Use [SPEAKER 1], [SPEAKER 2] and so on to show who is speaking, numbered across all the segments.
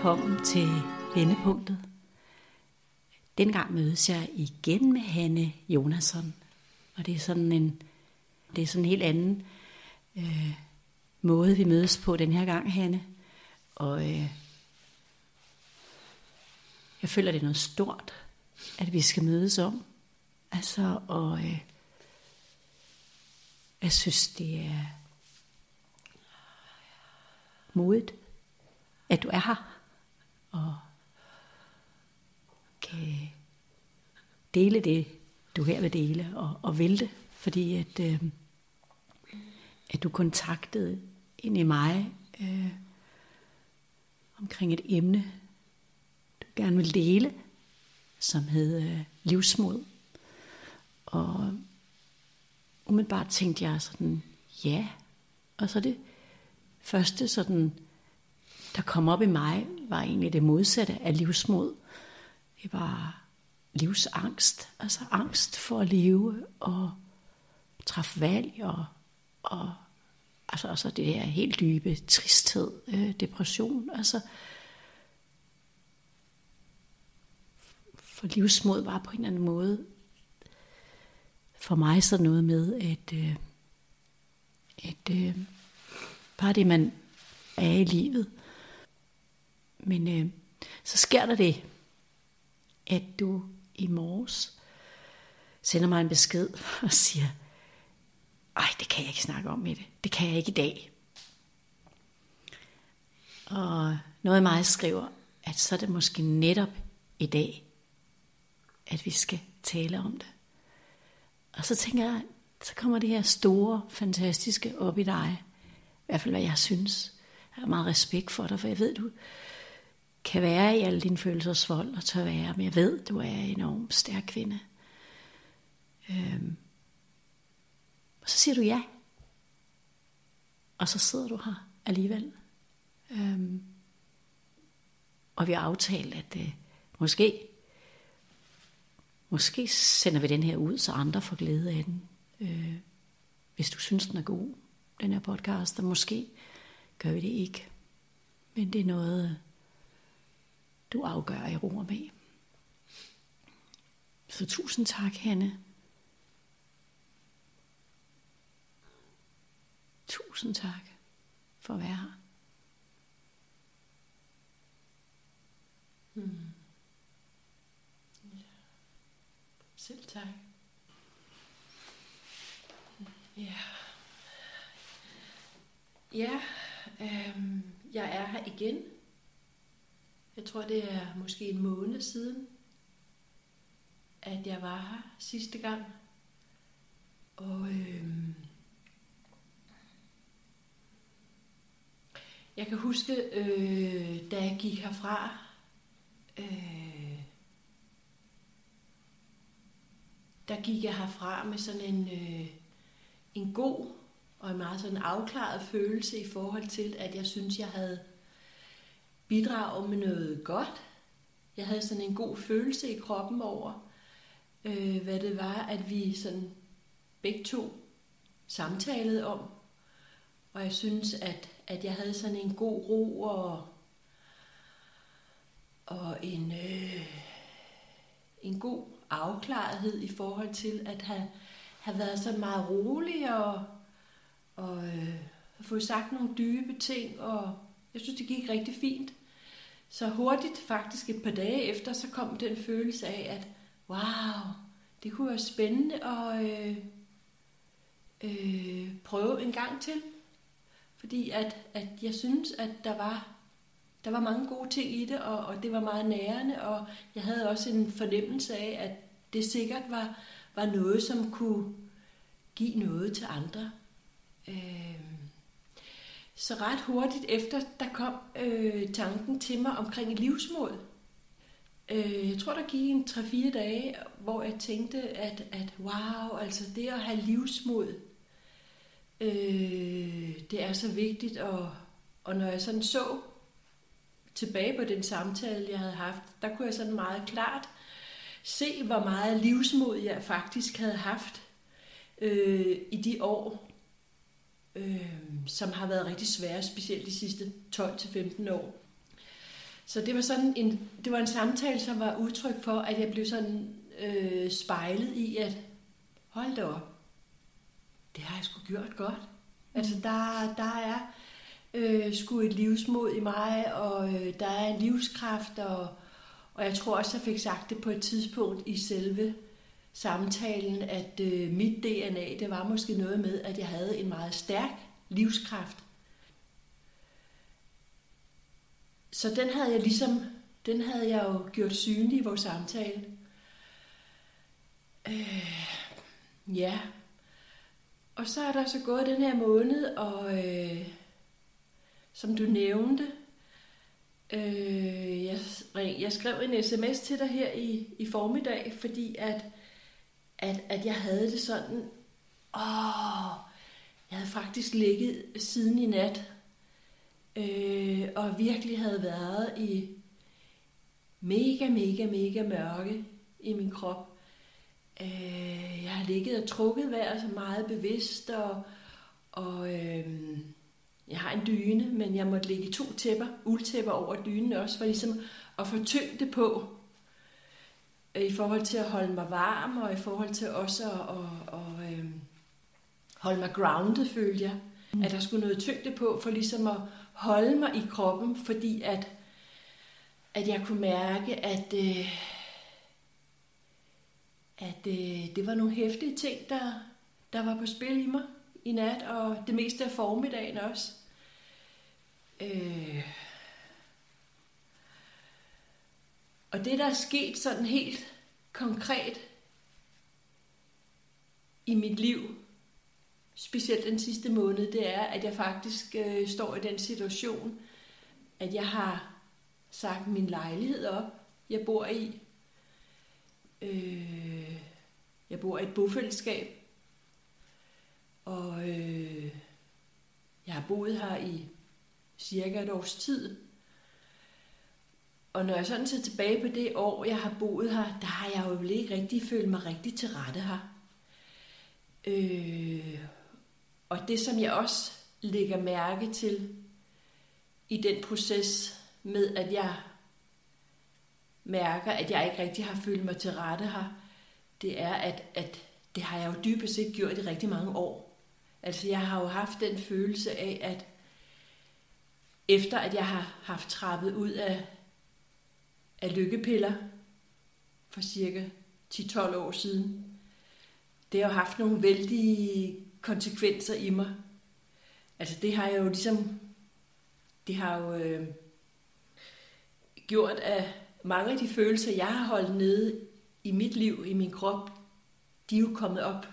[SPEAKER 1] Velkommen til Vendepunktet. Den gang mødes jeg igen med Hanne Jonasson. Og det er sådan en, det er sådan en helt anden øh, måde, vi mødes på den her gang, Hanne. Og øh, jeg føler, det er noget stort, at vi skal mødes om. Altså, og øh, jeg synes, det er modigt, at du er her og kan dele det, du her vil dele, og, og vælte, fordi at, øh, at du kontaktede ind i mig øh, omkring et emne, du gerne vil dele, som hed øh, livsmod. Og umiddelbart tænkte jeg sådan, ja. Og så det første sådan, der kom op i mig, var egentlig det modsatte af livsmod. Det var livsangst, altså angst for at leve og træffe valg og, og altså, altså det her helt dybe tristhed, øh, depression, altså for livsmod var på en eller anden måde for mig så noget med, at, øh, at øh, bare det, man er i livet. Men øh, så sker der det, at du i morges sender mig en besked og siger, ej, det kan jeg ikke snakke om med det. Det kan jeg ikke i dag. Og noget af mig skriver, at så er det måske netop i dag, at vi skal tale om det. Og så tænker jeg, så kommer det her store, fantastiske op i dig. I hvert fald, hvad jeg synes. Jeg har meget respekt for dig, for jeg ved, du kan være i alle dine følelsers vold og tør være, men jeg ved, du er en enormt stærk kvinde. Øhm. Og så siger du ja. Og så sidder du her alligevel. Øhm. Og vi har aftalt, at øh, måske Måske sender vi den her ud, så andre får glæde af den. Øh, hvis du synes, den er god, den her podcast, og måske gør vi det ikke. Men det er noget, du afgør i ro og mag. Så tusind tak, Hanne. Tusind tak for at være her. Hmm. Selv tak. Ja. Ja, øhm, jeg er her igen. Jeg tror, det er måske en måned siden, at jeg var her sidste gang. Og øhm, jeg kan huske, øh, da jeg gik herfra, øh, der gik jeg herfra med sådan en, øh, en god og en meget sådan afklaret følelse i forhold til, at jeg synes, jeg havde bidrage med noget godt. Jeg havde sådan en god følelse i kroppen over, øh, hvad det var, at vi sådan begge to samtalede om. Og jeg synes, at, at jeg havde sådan en god ro og, og en, øh, en god afklarethed i forhold til at have, have været så meget rolig og, og øh, få sagt nogle dybe ting, og jeg synes, det gik rigtig fint. Så hurtigt, faktisk et par dage efter, så kom den følelse af, at wow, det kunne være spændende at øh, øh, prøve en gang til. Fordi at, at jeg synes, at der var der var mange gode ting i det, og, og det var meget nærende, og jeg havde også en fornemmelse af, at det sikkert var, var noget, som kunne give noget til andre. Øh, så ret hurtigt efter, der kom øh, tanken til mig omkring et livsmål. Øh, jeg tror, der gik en 3-4 dage, hvor jeg tænkte, at, at wow, altså det at have livsmod, øh, det er så vigtigt, og, og når jeg sådan så tilbage på den samtale, jeg havde haft, der kunne jeg sådan meget klart se, hvor meget livsmod jeg faktisk havde haft øh, i de år, øh, som har været rigtig svære, specielt de sidste 12-15 år.
[SPEAKER 2] Så det var sådan en, det var en samtale, som var udtryk for, at jeg blev sådan øh, spejlet i, at hold da op, det har jeg sgu gjort godt. Altså der, der er øh, sgu et livsmod i mig, og øh, der er en livskraft, og, og jeg tror også, jeg fik sagt det på et tidspunkt i selve samtalen, at øh, mit DNA, det var måske noget med, at jeg havde en meget stærk livskraft. Så den havde jeg ligesom, den havde jeg jo gjort synlig i vores samtale. Øh, ja. Og så er der så gået den her måned, og øh, som du nævnte, øh, jeg, jeg skrev en sms til dig her i, i formiddag, fordi at, at, at jeg havde det sådan, åh, jeg havde faktisk ligget siden i nat, øh, og virkelig havde været i mega, mega, mega mørke i min krop. Øh, jeg har ligget og trukket vejret så meget bevidst, og, og øh, jeg har en dyne, men jeg måtte lægge to tæpper, uldtæpper over dynen også, for ligesom at få tyngde på, i forhold til at holde mig varm, og i forhold til også at, at, at, at øh, holde mig grounded, følte jeg. Mm. At der skulle noget tyngde på, for ligesom at holde mig i kroppen, fordi at, at jeg kunne mærke, at, øh, at øh, det var nogle hæftige ting, der, der var på spil i mig i nat, og det meste af formiddagen også. Øh. Og det, der er sket sådan helt konkret i mit liv, specielt den sidste måned, det er, at jeg faktisk øh, står i den situation, at jeg har sagt min lejlighed op, jeg bor i. Øh, jeg bor i et bofællesskab, og øh, jeg har boet her i cirka et års tid. Og når jeg sådan ser tilbage på det år, jeg har boet her, der har jeg jo ikke rigtig følt mig rigtig til rette her. Øh, og det, som jeg også lægger mærke til i den proces med, at jeg mærker, at jeg ikke rigtig har følt mig til rette her, det er, at, at det har jeg jo dybest set gjort i rigtig mange år. Altså jeg har jo haft den følelse af, at efter at jeg har haft trappet ud af, af lykkepiller for cirka 10-12 år siden, det har jo haft nogle vældige konsekvenser i mig. Altså det har jeg jo ligesom, det har jo øh, gjort, at mange af de følelser, jeg har holdt nede i mit liv, i min krop, de er jo kommet op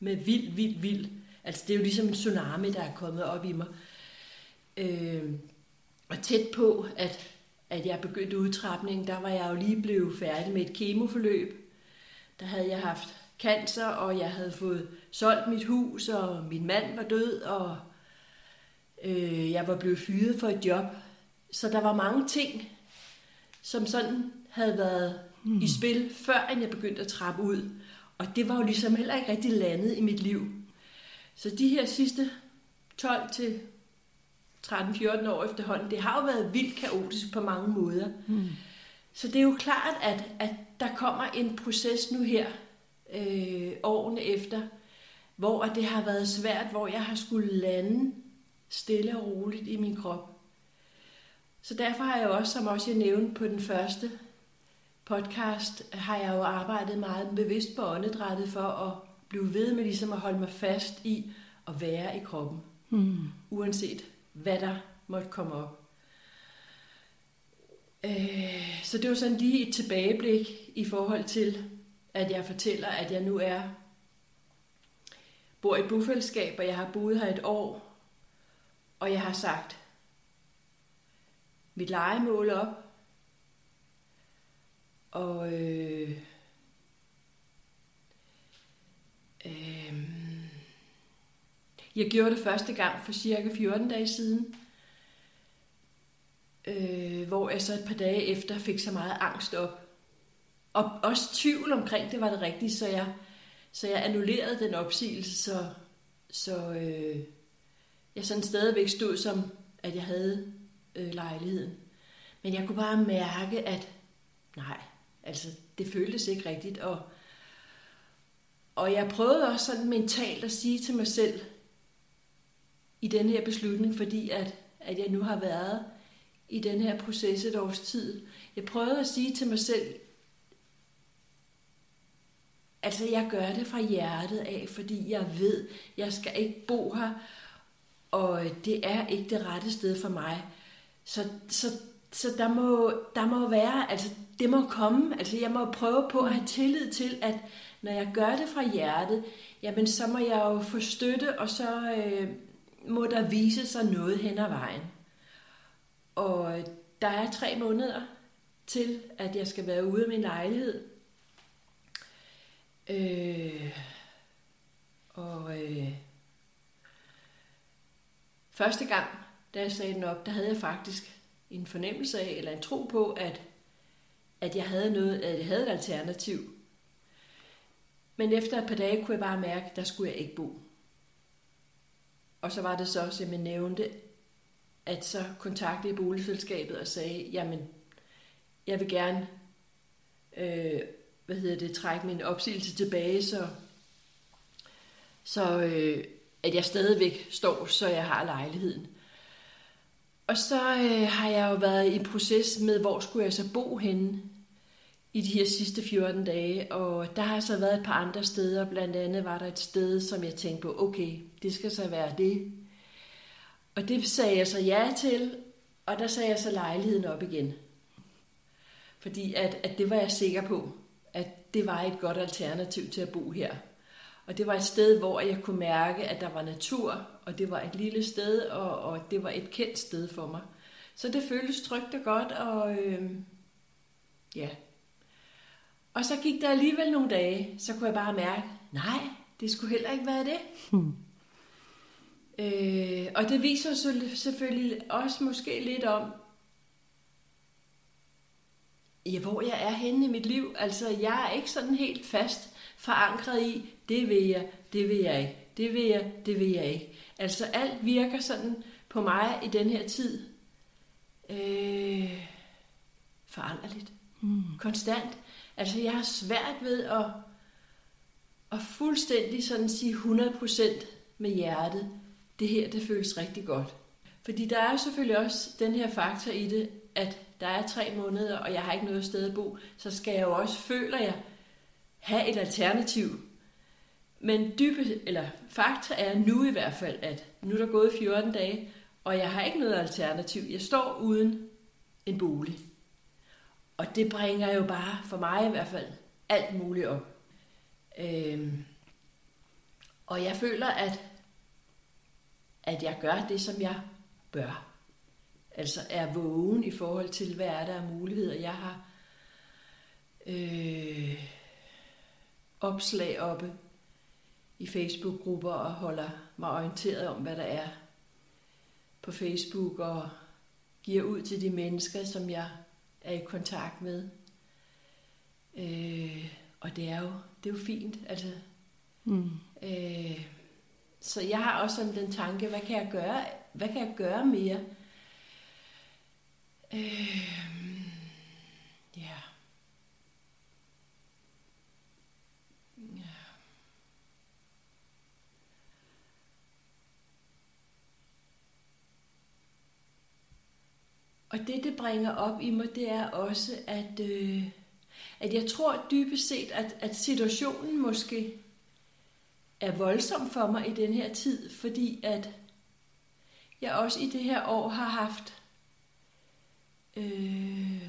[SPEAKER 2] med vild, vild, vild. Altså det er jo ligesom en tsunami, der er kommet op i mig. Øh, og tæt på, at, at jeg begyndte udtrapningen, der var jeg jo lige blevet færdig med et kemoforløb. Der havde jeg haft cancer, og jeg havde fået solgt mit hus, og min mand var død, og øh, jeg var blevet fyret for et job. Så der var mange ting, som sådan havde været mm. i spil, før jeg begyndte at trappe ud. Og det var jo ligesom heller ikke rigtig landet i mit liv. Så de her sidste 12 til 13-14 år efterhånden, det har jo været vildt kaotisk på mange måder. Mm. Så det er jo klart, at, at der kommer en proces nu her, øh, årene efter, hvor det har været svært, hvor jeg har skulle lande stille og roligt i min krop. Så derfor har jeg også, som også jeg nævnte på den første podcast, har jeg jo arbejdet meget bevidst på åndedrættet for at blive ved med ligesom at holde mig fast i at være i kroppen. Mm. Uanset hvad der måtte komme op. Øh, så det var sådan lige et tilbageblik i forhold til, at jeg fortæller, at jeg nu er bor i et bofællesskab, og jeg har boet her et år, og jeg har sagt mit legemål op, og øh, øh, jeg gjorde det første gang for cirka 14 dage siden, øh, hvor jeg så et par dage efter fik så meget angst op. Og også tvivl omkring det var det rigtige, så jeg, så jeg annullerede den opsigelse, så, så øh, jeg sådan stadigvæk stod som, at jeg havde øh, lejligheden. Men jeg kunne bare mærke, at nej, altså det føltes ikke rigtigt. Og, og jeg prøvede også sådan mentalt at sige til mig selv, i den her beslutning, fordi at, at jeg nu har været i den her proces et års tid. Jeg prøvede at sige til mig selv, altså jeg gør det fra hjertet af, fordi jeg ved, jeg skal ikke bo her, og det er ikke det rette sted for mig. Så, så, så der, må, der må være, altså det må komme, altså jeg må prøve på at have tillid til, at når jeg gør det fra hjertet, jamen så må jeg jo få støtte, og så øh, må der vise sig noget hen ad vejen. Og der er tre måneder til, at jeg skal være ude af min lejlighed. Øh, og øh, første gang, da jeg sagde den op, der havde jeg faktisk en fornemmelse af, eller en tro på, at, at jeg havde noget, at jeg havde et alternativ. Men efter et par dage kunne jeg bare mærke, at der skulle jeg ikke bo. Og så var det så, som jeg nævnte, at så kontaktede jeg boligselskabet og sagde, jamen, jeg vil gerne, øh, hvad hedder det, trække min opsigelse tilbage, så, så øh, at jeg stadigvæk står, så jeg har lejligheden. Og så øh, har jeg jo været i proces med, hvor skulle jeg så bo henne i de her sidste 14 dage, og der har så været et par andre steder, blandt andet var der et sted, som jeg tænkte på, okay, det skal så være det. Og det sagde jeg så ja til, og der sagde jeg så lejligheden op igen. Fordi at, at det var jeg sikker på, at det var et godt alternativ til at bo her. Og det var et sted, hvor jeg kunne mærke, at der var natur, og det var et lille sted, og, og det var et kendt sted for mig. Så det føltes trygt og godt, og øh, ja, og så gik der alligevel nogle dage, så kunne jeg bare mærke, nej, det skulle heller ikke være det. Hmm. Øh, og det viser selvfølgelig også måske lidt om, ja, hvor jeg er henne i mit liv. Altså, jeg er ikke sådan helt fast forankret i, det vil jeg, det vil jeg ikke, det vil jeg, det vil jeg ikke. Altså, alt virker sådan på mig i den her tid øh, foranderligt. Mm. Konstant. Altså, jeg har svært ved at, at fuldstændig sådan sige 100% med hjertet, det her, det føles rigtig godt. Fordi der er jo selvfølgelig også den her faktor i det, at der er tre måneder, og jeg har ikke noget sted at bo, så skal jeg jo også, føler jeg, have et alternativ. Men dybe, eller fakta er nu i hvert fald, at nu er der gået 14 dage, og jeg har ikke noget alternativ. Jeg står uden en bolig. Og det bringer jo bare, for mig i hvert fald, alt muligt op. Øhm, og jeg føler, at, at jeg gør det, som jeg bør. Altså er vågen i forhold til, hvad er der af muligheder. Jeg har øh, opslag oppe i Facebook-grupper og holder mig orienteret om, hvad der er på Facebook og giver ud til de mennesker, som jeg er i kontakt med. Øh, og det er jo, det er jo fint. Altså, mm. øh, så jeg har også sådan den tanke, hvad kan jeg gøre, hvad kan jeg gøre mere? Øh, Og det, det bringer op i mig, det er også, at, øh, at jeg tror dybest set, at, at situationen måske er voldsom for mig i den her tid, fordi at jeg også i det her år har haft øh,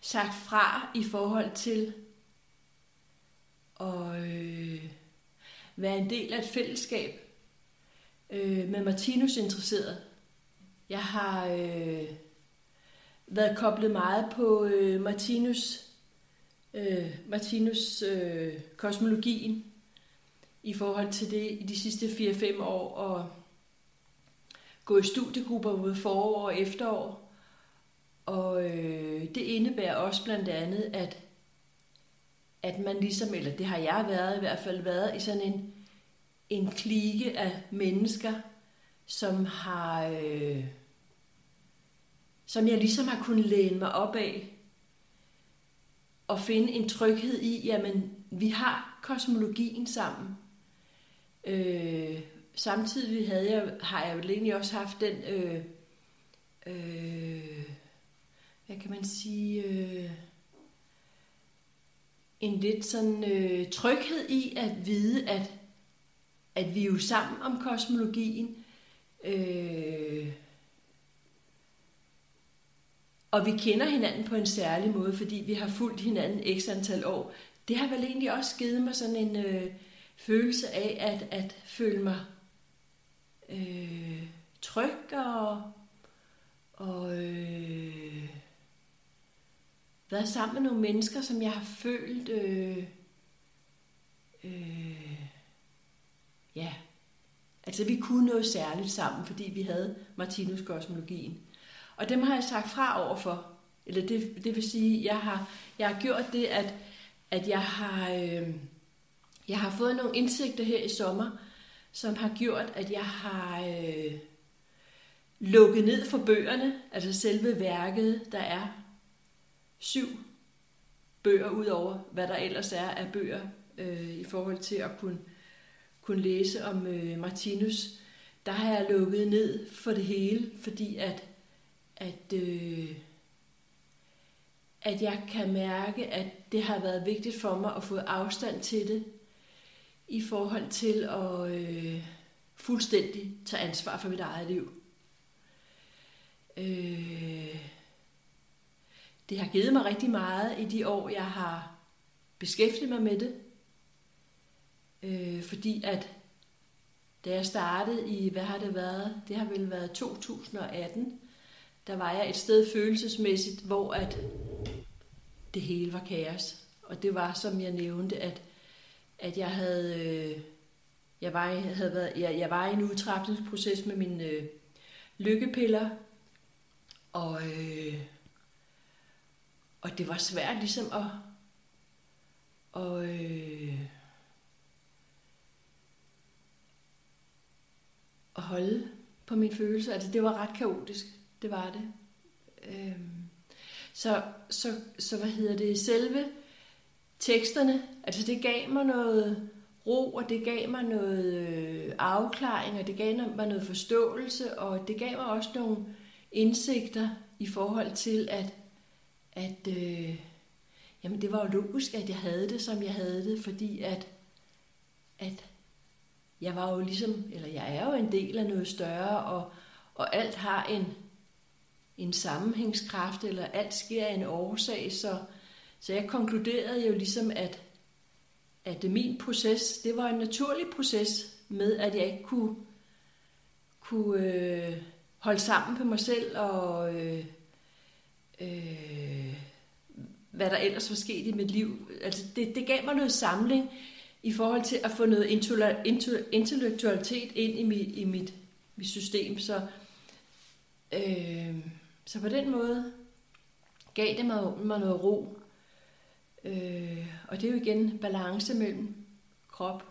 [SPEAKER 2] sagt fra i forhold til at øh, være en del af et fællesskab øh, med Martinus interesseret. Jeg har øh, været koblet meget på øh, Martinus, øh, Martinus øh, kosmologien i forhold til det i de sidste 4-5 år og gå i studiegrupper både forår og efterår. Og øh, det indebærer også blandt andet, at, at man ligesom, eller det har jeg været i hvert fald, været i sådan en, en klike af mennesker, som har øh, som jeg ligesom har kunnet læne mig op af, og finde en tryghed i, jamen, vi har kosmologien sammen. Øh, samtidig havde jeg, har jeg vel egentlig også haft den, øh, øh, hvad kan man sige, øh, en lidt sådan øh, tryghed i at vide, at, at vi er jo sammen om kosmologien. Øh, og vi kender hinanden på en særlig måde, fordi vi har fulgt hinanden x antal år. Det har vel egentlig også givet mig sådan en øh, følelse af at, at føle mig øh, tryg og, og øh, været sammen med nogle mennesker, som jeg har følt, øh, øh, ja, altså vi kunne noget særligt sammen, fordi vi havde Martinus kosmologien. Og dem har jeg sagt fra overfor. Eller det, det vil sige, jeg har, jeg har gjort det, at, at jeg har, øh, jeg har fået nogle indsigter her i sommer, som har gjort, at jeg har øh, lukket ned for bøgerne, altså selve værket, der er syv bøger ud over, hvad der ellers er af bøger øh, i forhold til at kunne, kunne læse om øh, Martinus. Der har jeg lukket ned for det hele, fordi at, at, øh, at jeg kan mærke, at det har været vigtigt for mig at få afstand til det, i forhold til at øh, fuldstændig tage ansvar for mit eget liv. Øh, det har givet mig rigtig meget i de år, jeg har beskæftiget mig med det. Øh, fordi at da jeg startede i, hvad har det været? Det har vel været 2018. Der var jeg et sted følelsesmæssigt, hvor at det hele var kaos. Og det var, som jeg nævnte, at at jeg havde, øh, jeg var, jeg havde været, jeg, jeg var i en udtrapningsproces med mine øh, lykkepiller, og, øh, og det var svært ligesom at, og, øh, at holde på mine følelser. Altså det var ret kaotisk, det var det. Øhm, så, så, så hvad hedder det, selve teksterne, altså det gav mig noget ro, og det gav mig noget øh, afklaring, og det gav mig noget forståelse, og det gav mig også nogle indsigter i forhold til, at, at øh, jamen det var jo logisk, at jeg havde det, som jeg havde det, fordi at, at jeg var jo ligesom, eller jeg er jo en del af noget større, og, og alt har en, en sammenhængskraft, eller alt sker af en årsag, så, så jeg konkluderede jo ligesom, at, at min proces, det var en naturlig proces med, at jeg ikke kunne, kunne øh, holde sammen på mig selv og øh, øh, hvad der ellers var sket i mit liv. Altså det, det gav mig noget samling i forhold til at få noget intellektualitet ind i mit, i mit, mit system. Så, øh, så på den måde gav det mig, mig noget ro. Øh, og det er jo igen balance mellem krop,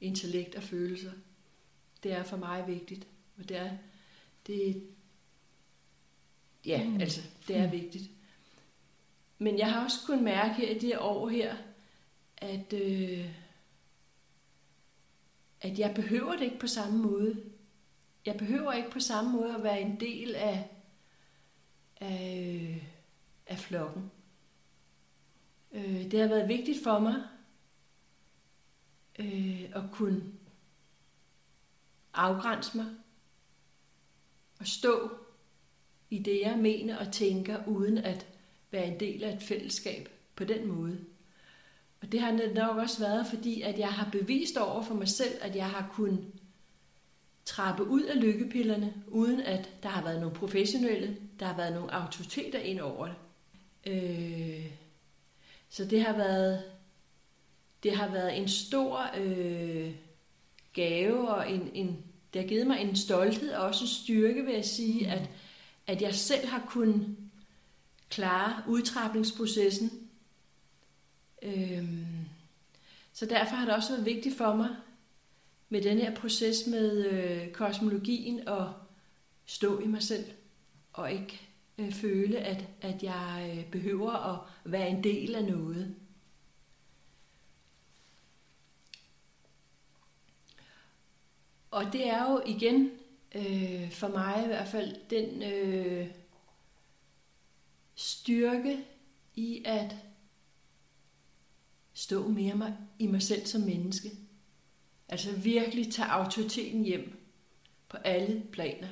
[SPEAKER 2] intellekt og følelser. Det er for mig vigtigt. Og det er, det, ja, mm. altså, det er mm. vigtigt. Men jeg har også kunnet mærke her i det år her, at, øh, at jeg behøver det ikke på samme måde. Jeg behøver ikke på samme måde at være en del af, af, øh, af flokken. Øh, det har været vigtigt for mig øh, at kunne afgrænse mig og stå i det, jeg mener og tænker, uden at være en del af et fællesskab på den måde. Og det har nok også været, fordi at jeg har bevist over for mig selv, at jeg har kunnet trappe ud af lykkepillerne, uden at der har været nogle professionelle, der har været nogle autoriteter ind over det. Øh, så det har været, det har været en stor øh, gave, og en, en, det har givet mig en stolthed og også en styrke, vil jeg sige, at, at jeg selv har kunnet klare udtrapningsprocessen. Øhm, så derfor har det også været vigtigt for mig med den her proces med øh, kosmologien og stå i mig selv og ikke øh, føle, at, at jeg øh, behøver at være en del af noget. Og det er jo igen, øh, for mig i hvert fald, den øh, styrke i at stå mere mig, i mig selv som menneske. Altså virkelig tage autoriteten hjem på alle planer.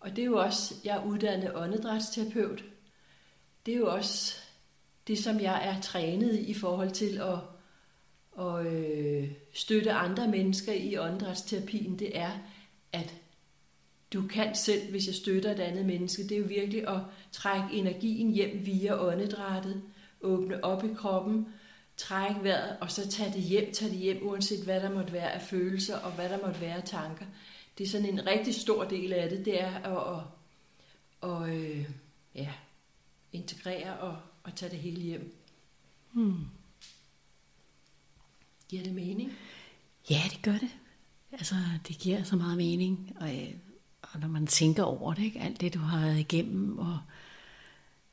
[SPEAKER 2] Og det er jo også, jeg er uddannet åndedrætsterapeut. Det er jo også det, som jeg er trænet i forhold til at, at øh, støtte andre mennesker i åndedrætsterapien. Det er, at du kan selv, hvis jeg støtter et andet menneske, det er jo virkelig at trække energien hjem via åndedrættet, åbne op i kroppen, trække vejret, og så tage det hjem, tage det hjem, uanset hvad der måtte være af følelser, og hvad der måtte være af tanker. Det er sådan en rigtig stor del af det, det er at, at, at, at øh, ja, integrere og, og tage det hele hjem. Hmm. Giver det mening?
[SPEAKER 1] Ja, det gør det. Altså, det giver så meget mening, og, øh, og når man tænker over det, ikke? alt det, du har været igennem, og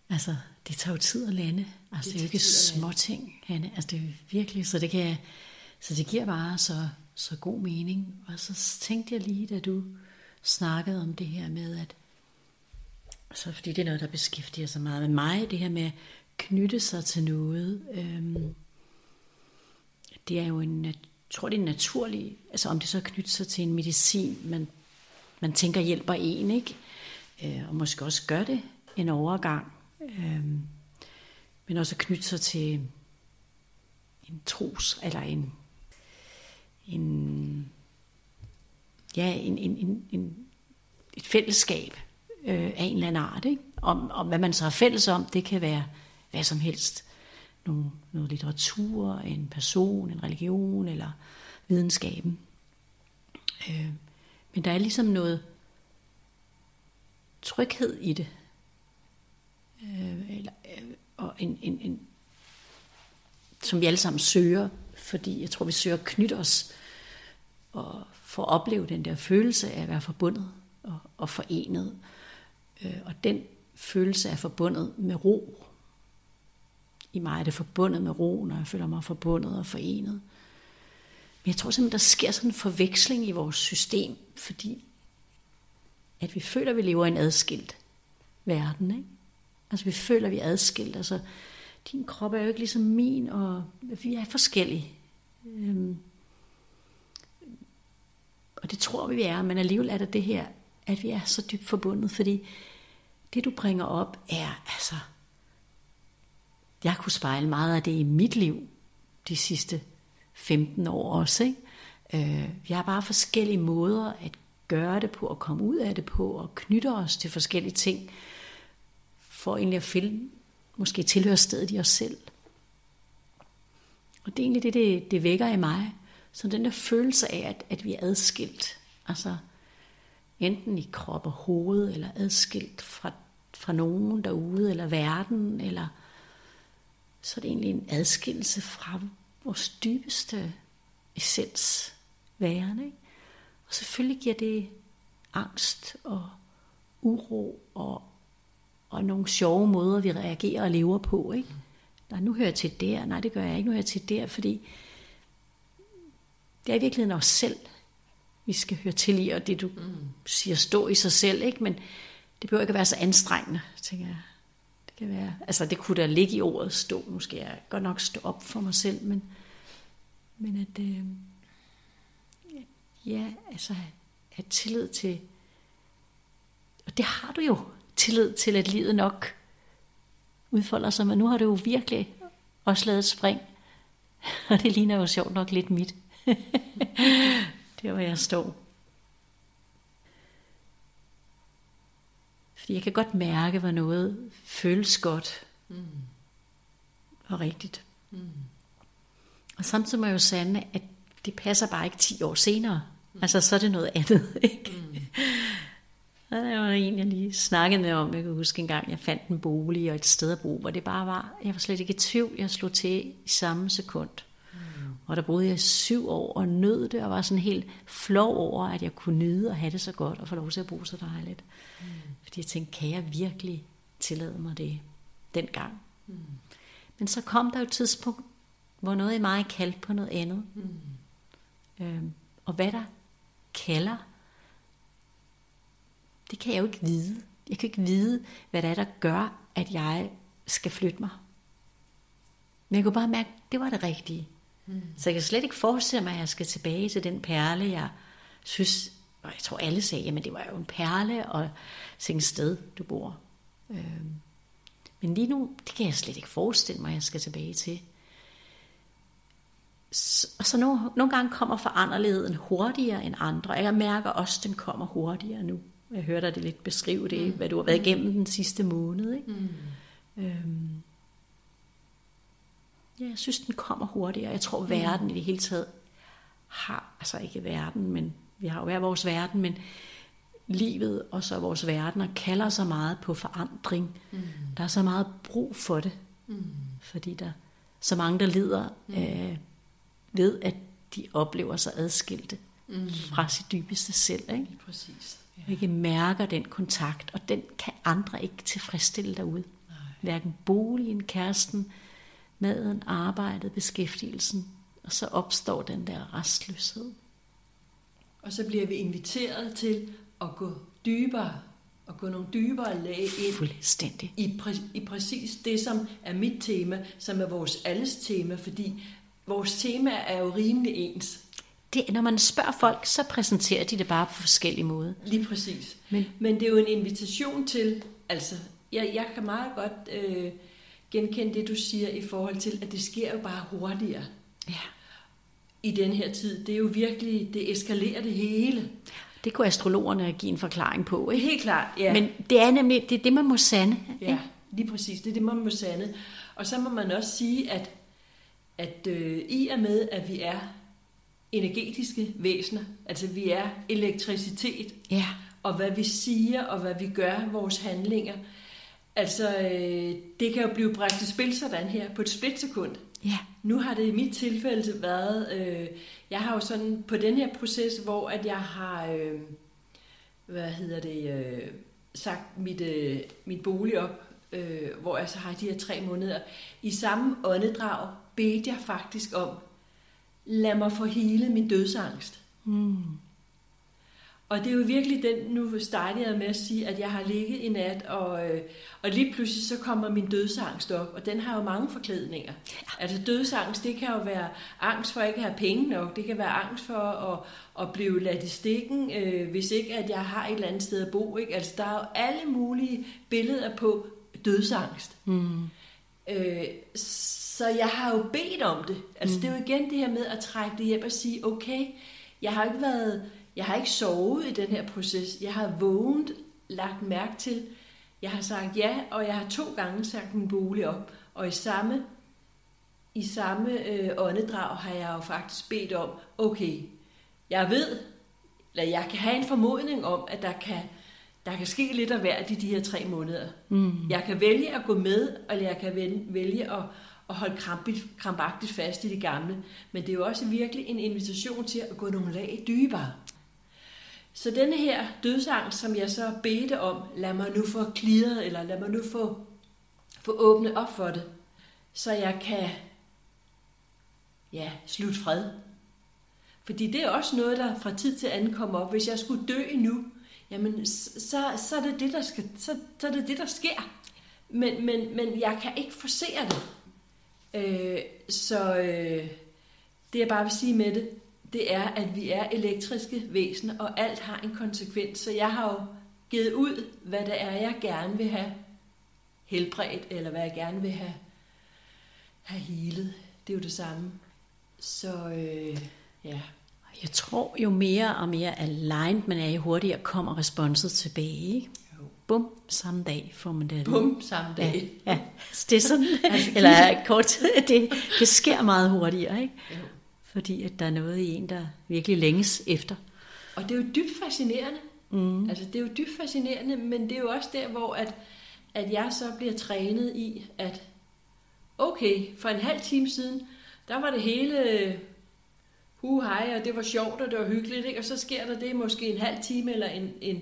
[SPEAKER 1] altså, det tager jo tid at lande. Altså, det, det er jo ikke små ting, Hanne. Altså, det er virkelig, så det kan, så det giver bare så, så god mening. Og så tænkte jeg lige, da du snakkede om det her med, at så fordi det er noget, der beskæftiger sig meget med mig, det her med at knytte sig til noget. Øhm, det er jo en, jeg tror det er en naturlig, altså om det så knytter sig til en medicin, man, man tænker hjælper en, ikke? Øh, og måske også gør det en overgang. Øhm, men også at knytte sig til en tros, eller en, en ja, en, en, en, en, et fællesskab øh, af en eller anden art. Ikke? Om, om hvad man så har fælles om, det kan være hvad som helst. Nogle, noget litteratur, en person, en religion eller videnskaben. Øh, men der er ligesom noget tryghed i det. Øh, eller, øh, og en, en, en, som vi alle sammen søger, fordi jeg tror, vi søger at knytte os og få opleve den der følelse af at være forbundet og, og forenet. Øh, og den følelse er forbundet med ro. I mig er det forbundet med ro, når jeg føler mig forbundet og forenet. Men jeg tror simpelthen, der sker sådan en forveksling i vores system, fordi at vi føler, at vi lever i en adskilt verden. Ikke? Altså vi føler, at vi er adskilt. Altså, din krop er jo ikke ligesom min, og vi er forskellige. Øhm, og det tror vi, vi er, men alligevel er der det her, at vi er så dybt forbundet, fordi det, du bringer op, er altså... Jeg kunne spejle meget af det i mit liv de sidste 15 år også. Ikke? Øh, vi har bare forskellige måder at gøre det på, og komme ud af det på, og knytte os til forskellige ting, for egentlig at finde måske tilhørsstedet i os selv. Og det er egentlig det, det, det vækker i mig. Så den der følelse af, at, at vi er adskilt. Altså enten i krop og hoved, eller adskilt fra, fra nogen derude, eller verden, eller så er det egentlig en adskillelse fra vores dybeste essens væren. Ikke? Og selvfølgelig giver det angst og uro og, og nogle sjove måder, vi reagerer og lever på. Ikke? Nej, nu hører jeg til der, nej det gør jeg ikke, nu hører jeg til der, fordi det er i virkeligheden os selv, vi skal høre til i, og det du mm. siger stå i sig selv, ikke? men det behøver ikke at være så anstrengende, tænker jeg. Det kan være, altså det kunne da ligge i ordet stå, nu skal jeg godt nok stå op for mig selv, men, men at, øh, ja, altså have tillid til, og det har du jo, tillid til, at livet nok udfolder sig, men nu har det jo virkelig også lavet et spring, og det ligner jo sjovt nok lidt mit. der hvor jeg står. Fordi jeg kan godt mærke, hvor noget føles godt mm. og rigtigt. Mm. Og samtidig må jeg jo sande, at det passer bare ikke 10 år senere. Mm. Altså, så er det noget andet. Ikke? Mm. Og der var en, jeg lige snakkede med om. Jeg kan huske en gang, jeg fandt en bolig og et sted at bo, hvor det bare var, jeg var slet ikke i tvivl. Jeg slog til i samme sekund. Og der boede jeg syv år og nød det, og var sådan helt flov over, at jeg kunne nyde og have det så godt, og få lov til at bo så dejligt. Mm. Fordi jeg tænkte, kan jeg virkelig tillade mig det dengang. Mm. Men så kom der jo et tidspunkt, hvor noget i mig kaldte på noget andet. Mm. Øhm, og hvad der kalder, det kan jeg jo ikke vide. Jeg kan ikke vide, hvad det er, der gør, at jeg skal flytte mig. Men jeg kunne bare mærke, at det var det rigtige. Mm. Så jeg kan slet ikke forestille mig, at jeg skal tilbage til den perle, jeg synes, og jeg tror alle sagde, at det var jo en perle, og sikkert sted, du bor. Øhm. Men lige nu, det kan jeg slet ikke forestille mig, at jeg skal tilbage til. Og så nogle, nogle gange kommer foranderligheden hurtigere end andre, og jeg mærker også, at den kommer hurtigere nu. Jeg hørte dig det lidt beskrive det, mm. hvad du har været igennem den sidste måned. Ikke? Mm. Øhm. Ja, jeg synes, den kommer hurtigere. Jeg tror, verden mm. i det hele taget har, altså ikke verden, men vi har jo hver vores verden, men livet og så vores verdener kalder så meget på forandring. Mm. Der er så meget brug for det, mm. fordi der er så mange, der lider mm. øh, ved, at de oplever sig adskilte mm. fra sit dybeste selv. Ikke?
[SPEAKER 2] Præcis.
[SPEAKER 1] Ja. Ikke mærker den kontakt, og den kan andre ikke tilfredsstille derude. Nej. Hverken boligen, kæresten, maden, arbejdet, beskæftigelsen. Og så opstår den der restløshed.
[SPEAKER 2] Og så bliver vi inviteret til at gå dybere, og gå nogle dybere lag ind
[SPEAKER 1] Fuldstændig.
[SPEAKER 2] I, præ, i præcis det, som er mit tema, som er vores alles tema, fordi vores tema er jo rimelig ens.
[SPEAKER 1] Det, når man spørger folk, så præsenterer de det bare på forskellige måder.
[SPEAKER 2] Lige præcis. Men, Men det er jo en invitation til, altså, jeg, jeg kan meget godt øh, genkende det, du siger i forhold til, at det sker jo bare hurtigere.
[SPEAKER 1] Ja
[SPEAKER 2] i den her tid. Det er jo virkelig, det eskalerer det hele.
[SPEAKER 1] Det kunne astrologerne give en forklaring på, ikke?
[SPEAKER 2] Helt klart, ja.
[SPEAKER 1] Men det er nemlig det, er det man må sande.
[SPEAKER 2] Ja, lige præcis. Det er det, man må sande. Og så må man også sige, at, at øh, i og med, at vi er energetiske væsener, altså vi er elektricitet,
[SPEAKER 1] ja.
[SPEAKER 2] og hvad vi siger, og hvad vi gør, vores handlinger, altså øh, det kan jo blive bragt i spil sådan her på et splitsekund.
[SPEAKER 1] Ja.
[SPEAKER 2] Nu har det i mit tilfælde været, øh, jeg har jo sådan på den her proces, hvor at jeg har, øh, hvad hedder det, øh, sagt mit, øh, mit bolig op, øh, hvor jeg så har de her tre måneder. I samme åndedrag bedte jeg faktisk om, lad mig få hele min dødsangst.
[SPEAKER 1] Mm.
[SPEAKER 2] Og det er jo virkelig den, nu startede jeg med at sige, at jeg har ligget i nat, og, øh, og lige pludselig så kommer min dødsangst op, og den har jo mange forklædninger. Ja. Altså dødsangst, det kan jo være angst for at ikke at have penge nok, det kan være angst for at, at blive ladt i stikken, øh, hvis ikke at jeg har et eller andet sted at bo. Ikke? Altså der er jo alle mulige billeder på dødsangst.
[SPEAKER 1] Mm.
[SPEAKER 2] Øh, så jeg har jo bedt om det. Altså mm. det er jo igen det her med at trække det hjem og sige, okay, jeg har ikke været jeg har ikke sovet i den her proces. Jeg har vågnet, lagt mærke til. Jeg har sagt ja, og jeg har to gange sagt min bolig op. Og i samme, i samme øh, åndedrag har jeg jo faktisk bedt om, okay, jeg ved, eller jeg kan have en formodning om, at der kan, der kan ske lidt af hvert i de her tre måneder.
[SPEAKER 1] Mm.
[SPEAKER 2] Jeg kan vælge at gå med, eller jeg kan vælge at, og holde krampigt, krampagtigt fast i det gamle. Men det er jo også virkelig en invitation til at gå nogle lag dybere. Så denne her dødsangst, som jeg så bedte om, lad mig nu få klidret, eller lad mig nu få, få åbnet op for det, så jeg kan ja, slutte fred. Fordi det er også noget, der fra tid til anden kommer op. Hvis jeg skulle dø nu, jamen så, så, er, det det, der skal, så, så er det det, der sker. Men, men, men jeg kan ikke forsere det. Øh, så øh, det jeg bare vil sige med det, det er, at vi er elektriske væsener, og alt har en konsekvens. Så jeg har jo givet ud, hvad det er, jeg gerne vil have helbredt, eller hvad jeg gerne vil have, have helet. Det er jo det samme. Så øh, ja.
[SPEAKER 1] Jeg tror, jo mere og mere aligned man er, jo hurtigere kommer responset tilbage. Ikke? Bum, samme dag får man det.
[SPEAKER 2] Bum, samme dag.
[SPEAKER 1] Ja, ja. det er sådan, altså, eller kort det, det sker meget hurtigere. Ikke? Jo fordi at der er noget i en, der virkelig længes efter.
[SPEAKER 2] Og det er jo dybt fascinerende.
[SPEAKER 1] Mm.
[SPEAKER 2] Altså det er jo dybt fascinerende, men det er jo også der, hvor at, at jeg så bliver trænet i, at okay, for en halv time siden, der var det hele hu hej, og det var sjovt, og det var hyggeligt, ikke? og så sker der det måske en halv time eller en, en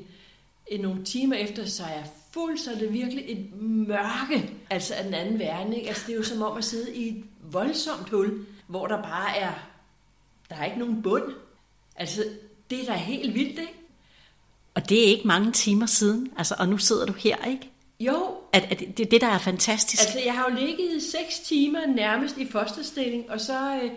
[SPEAKER 2] nogle timer efter, så er jeg fuld, så er det virkelig et mørke, altså af den anden verden. Ikke? Altså det er jo som om at sidde i et voldsomt hul, hvor der bare er, der er ikke nogen bund. Altså det er da helt vildt, ikke?
[SPEAKER 1] Og det er ikke mange timer siden, altså, og nu sidder du her, ikke?
[SPEAKER 2] Jo.
[SPEAKER 1] At, at det er det, der er fantastisk.
[SPEAKER 2] Altså jeg har jo ligget i 6 timer nærmest i fosterstilling, og så øh,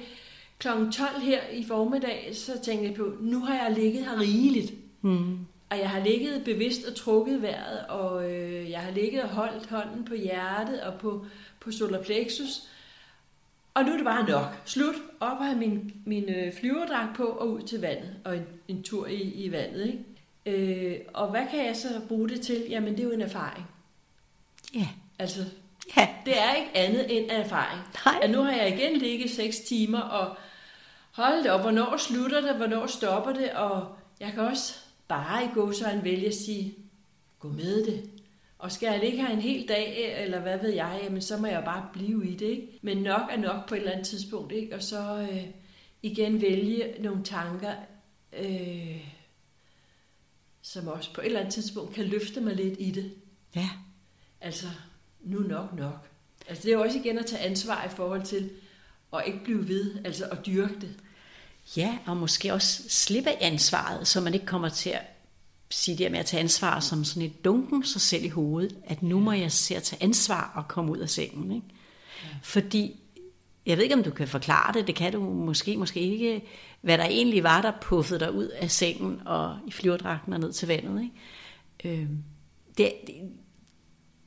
[SPEAKER 2] kl. 12 her i formiddag, så tænkte jeg på, nu har jeg ligget her rigeligt.
[SPEAKER 1] Hmm.
[SPEAKER 2] Og jeg har ligget bevidst og trukket vejret, og øh, jeg har ligget og holdt hånden på hjertet og på, på solar plexus. Og nu er det bare nok. Slut. Op og have min, min øh, flyverdragt på og ud til vandet. Og en, en tur i, i vandet. Ikke? Øh, og hvad kan jeg så bruge det til? Jamen, det er jo en erfaring.
[SPEAKER 1] Ja.
[SPEAKER 2] Altså,
[SPEAKER 1] Ja.
[SPEAKER 2] det er ikke andet end en erfaring.
[SPEAKER 1] Nej.
[SPEAKER 2] At nu har jeg igen ligget 6 timer og holdt op. Hvornår slutter det? Hvornår stopper det? Og jeg kan også bare i en vælge at sige, gå med det. Og skal jeg ligge her en hel dag, eller hvad ved jeg, jamen så må jeg bare blive i det. Ikke? Men nok er nok på et eller andet tidspunkt. Ikke? Og så øh, igen vælge nogle tanker, øh, som også på et eller andet tidspunkt kan løfte mig lidt i det.
[SPEAKER 1] Ja.
[SPEAKER 2] Altså, nu nok nok. Altså, det er jo også igen at tage ansvar i forhold til at ikke blive ved, altså at dyrke det.
[SPEAKER 1] Ja, og måske også slippe ansvaret, så man ikke kommer til at sige det med at tage ansvar som sådan et dunken sig selv i hovedet, at nu må jeg se at tage ansvar og komme ud af sengen. Ikke? Ja. Fordi, jeg ved ikke om du kan forklare det, det kan du måske, måske ikke, hvad der egentlig var, der puffede dig ud af sengen og i flyverdragten og ned til vandet. Ikke? Øh, det, det,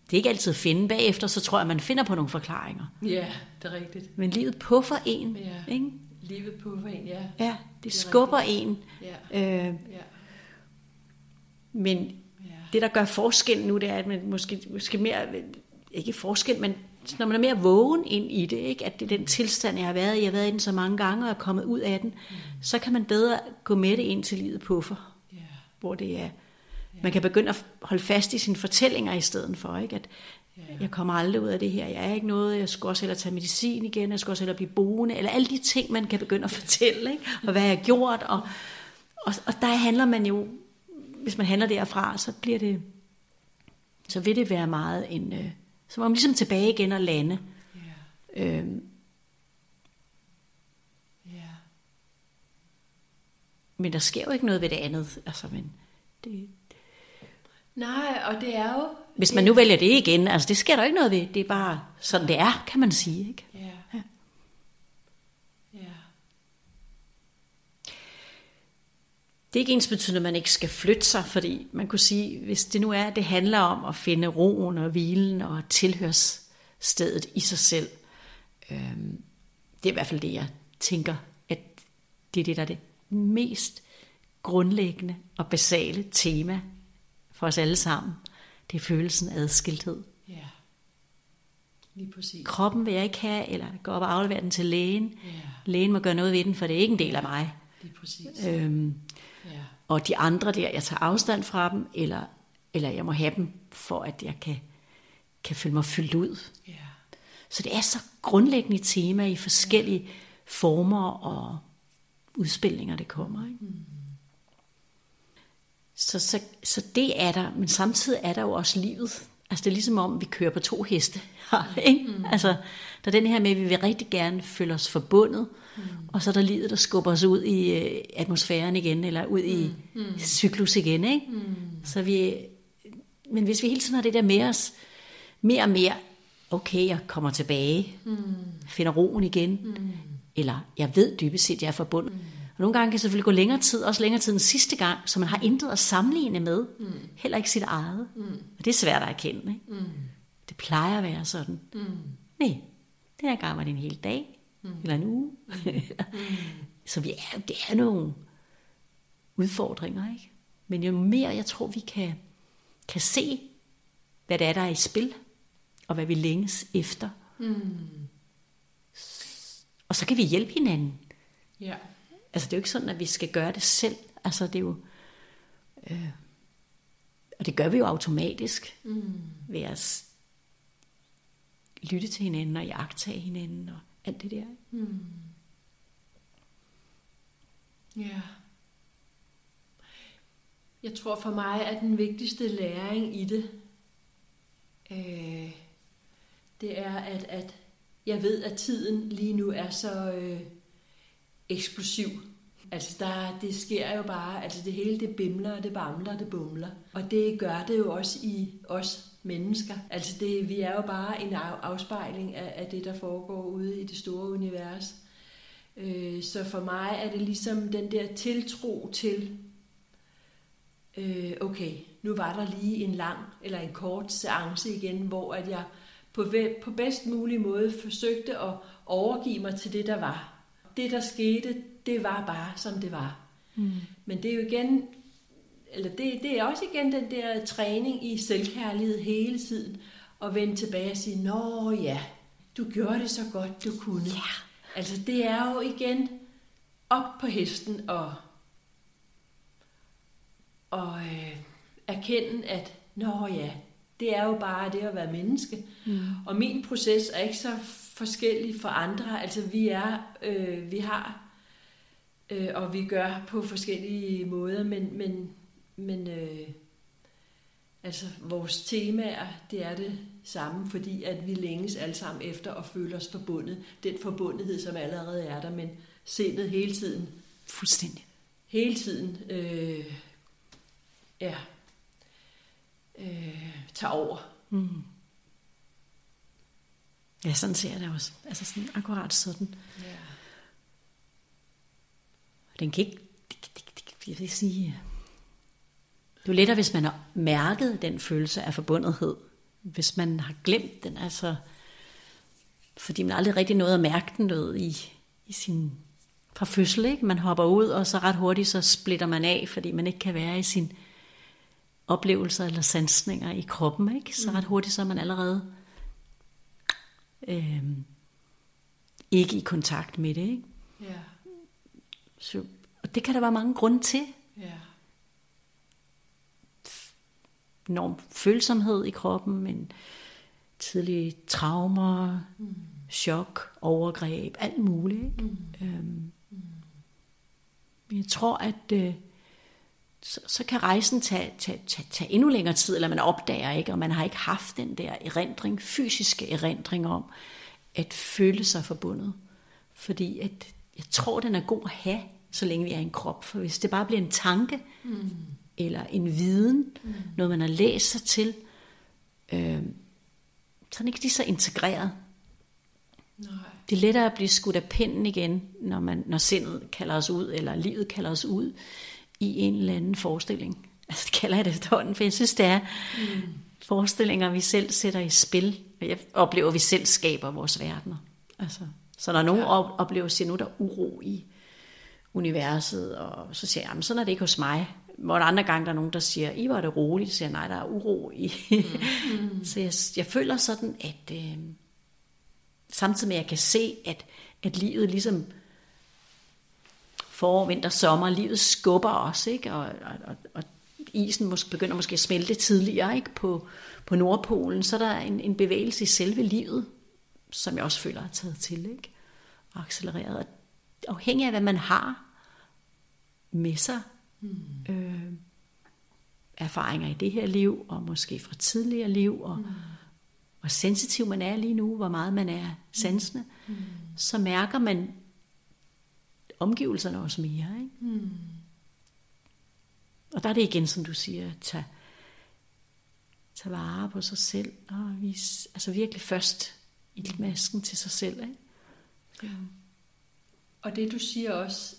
[SPEAKER 1] det er ikke altid at finde. Bagefter, så tror jeg, man finder på nogle forklaringer.
[SPEAKER 2] Ja, det er rigtigt.
[SPEAKER 1] Men livet puffer en.
[SPEAKER 2] Ja.
[SPEAKER 1] Ikke?
[SPEAKER 2] Livet på for en, ja.
[SPEAKER 1] Ja, det,
[SPEAKER 2] Det er
[SPEAKER 1] skubber
[SPEAKER 2] rigtigt.
[SPEAKER 1] en.
[SPEAKER 2] Ja,
[SPEAKER 1] Øh,
[SPEAKER 2] ja,
[SPEAKER 1] men
[SPEAKER 2] ja.
[SPEAKER 1] det, der gør forskel nu, det er, at man måske, måske mere, ikke forskel, men når man er mere vågen ind i det, ikke? at det er den tilstand, jeg har været i, jeg har været i den så mange gange og er kommet ud af den, mm. så kan man bedre gå med det ind til livet puffer,
[SPEAKER 2] ja.
[SPEAKER 1] hvor det er, man kan begynde at holde fast i sine fortællinger i stedet for, ikke? at jeg kommer aldrig ud af det her, jeg er ikke noget, jeg skal også hellere tage medicin igen, jeg skal også hellere blive boende, eller alle de ting, man kan begynde at fortælle, ikke? og hvad jeg har gjort, og, og, og der handler man jo, hvis man handler derfra, så bliver det, så vil det være meget en, øh, så må man ligesom tilbage igen og lande.
[SPEAKER 2] Ja,
[SPEAKER 1] Øh,
[SPEAKER 2] ja.
[SPEAKER 1] men der sker jo ikke noget ved det andet. Altså, men det,
[SPEAKER 2] Nej, og det er jo...
[SPEAKER 1] hvis man nu vælger det igen, altså det sker der ikke noget ved. Det er bare sådan, det er, kan man sige. Ikke?
[SPEAKER 2] Ja.
[SPEAKER 1] Ja. Det er ikke ens betydende, at man ikke skal flytte sig, fordi man kunne sige, hvis det nu er, det handler om at finde roen og hvilen og tilhørsstedet i sig selv. Øhm, det er i hvert fald det, jeg tænker, at det er det, der er det mest grundlæggende og basale tema for os alle sammen. Det er følelsen af adskilthed.
[SPEAKER 2] Ja. Lige præcis.
[SPEAKER 1] Kroppen vil jeg ikke have, eller gå op og aflevere den til lægen.
[SPEAKER 2] Ja,
[SPEAKER 1] Lægen må gøre noget ved den, for det er ikke en del af mig.
[SPEAKER 2] lige præcis.
[SPEAKER 1] Øhm,
[SPEAKER 2] Ja.
[SPEAKER 1] og de andre der, jeg tager afstand fra dem, eller, eller jeg må have dem, for at jeg kan, kan føle mig fyldt ud.
[SPEAKER 2] Ja.
[SPEAKER 1] Så det er så grundlæggende tema i forskellige former og udspilninger, det kommer. Ikke? Så, så, så det er der, men samtidig er der jo også livet. Altså det er ligesom om, vi kører på to heste. ikke? Altså, der er den her med, at vi vil rigtig gerne føle os forbundet, og så er der livet, der skubber os ud i øh, atmosfæren igen, eller ud i cyklus igen. Ikke? Så vi, men hvis vi hele tiden har det der med os, mere og mere, okay, jeg kommer tilbage, finder roen igen, eller jeg ved dybest set, jeg er forbundet. Og nogle gange kan det selvfølgelig gå længere tid, også længere tid end sidste gang, så man har intet at sammenligne med, heller ikke sit eget. Og det er svært at erkende. Ikke? Det plejer at være sådan. Nej, den her gang var det en hel dag, eller en uge. så vi er, det er nogle udfordringer, ikke? Men jo mere jeg tror, vi kan, kan se, hvad det er, der er i spil, og hvad vi længes efter. Og så kan vi hjælpe hinanden.
[SPEAKER 2] Ja.
[SPEAKER 1] Altså det er jo ikke sådan, at vi skal gøre det selv. Altså det er jo... Øh, og det gør vi jo automatisk mm. ved at lytte til hinanden og jagtage hinanden og alt det der.
[SPEAKER 2] Ja. Jeg tror for mig, at den vigtigste læring i det, øh, det er, at, at jeg ved, at tiden lige nu er så øh, eksplosiv. Altså, der, det sker jo bare, altså det hele det bimler, det bamler, det bumler. Og det gør det jo også i os mennesker. Altså, det, vi er jo bare en afspejling af, af det, der foregår ude i det store univers. Øh, så for mig er det ligesom den der tiltro til, øh, okay, nu var der lige en lang eller en kort seance igen, hvor at jeg på, på bedst mulig måde forsøgte at overgive mig til det, der var. Det, der skete, det var bare, som det var. Mm. Men det er jo igen, eller det, det er også igen den der træning i selvkærlighed hele tiden, at vende tilbage og sige, nå ja, du gjorde det så godt, du kunne. Ja. Altså det er jo igen op på hesten og, og øh, erkende, at nå ja, det er jo bare det at være menneske. Mm. Og min proces er ikke så forskellig for andre. Altså vi er, øh, vi har, øh, og vi gør på forskellige måder, men, men, men øh, altså vores temaer, det er det samme, fordi at vi længes alle sammen efter at føle os forbundet. Den forbundethed, som allerede er der, men sindet hele tiden.
[SPEAKER 1] Fuldstændig.
[SPEAKER 2] Hele tiden, øh, ja, øh, tager over. Mm.
[SPEAKER 1] Ja, sådan ser jeg det også. Altså sådan akkurat sådan. Ja. Den kan ikke, det, det, det, jeg vil sige, det er lettere, hvis man har mærket den følelse af forbundethed. Hvis man har glemt den, altså, fordi man aldrig rigtig nåede at mærke den noget i, i sin fra fødsel, ikke? Man hopper ud, og så ret hurtigt så splitter man af, fordi man ikke kan være i sin oplevelser eller sansninger i kroppen, ikke? Så ret mm. hurtigt så er man allerede øh, ikke i kontakt med det, ikke? Ja. Så, og det kan der være mange grunde til. Ja. Enorm følsomhed i kroppen, men tidlige traumer, mm. chok, overgreb, alt muligt. Ikke? Mm. Øhm, mm. Jeg tror, at øh, så, så kan rejsen tage, tage, tage, tage endnu længere tid, eller man opdager ikke, og man har ikke haft den der erindring, fysiske erindring om, at føle sig forbundet. Fordi at, jeg tror, den er god at have, så længe vi er en krop. For hvis det bare bliver en tanke, mm. eller en viden, mm. noget man har læst sig til, øh, så er den ikke lige så integreret. Nej. Det er lettere at blive skudt af pinden igen, når, man, når sindet kalder os ud, eller livet kalder os ud i en eller anden forestilling. Altså det kalder jeg det efterhånden, for jeg synes, det er mm. forestillinger, vi selv sætter i spil. Jeg oplever, at vi selv skaber vores verdener. Altså, så når nogen ja. oplever, at nu er der uro i universet, og så siger jeg, jamen sådan er det ikke hos mig. Hvor der andre gange, der er nogen, der siger, I var det roligt, så siger jeg, nej, der er uro i. Mm. så jeg, jeg føler sådan, at øh, samtidig med, at jeg kan se, at, at livet ligesom forår, vinter, sommer. Livet skubber os, ikke? Og, og, og isen måske, begynder måske at smelte tidligere ikke? På, på Nordpolen. Så er der en, en bevægelse i selve livet, som jeg også føler er taget til. Ikke? Og accelereret. Og afhængig af, hvad man har med sig. Mm. Øh, erfaringer i det her liv, og måske fra tidligere liv, og mm. hvor sensitiv man er lige nu, hvor meget man er sansende, mm. så mærker man omgivelserne også mere. Ikke? Mm. Og der er det igen, som du siger, at tage, tage vare på sig selv, og vise, altså virkelig først i masken til sig selv. Ikke? Ja.
[SPEAKER 2] Og det du siger også,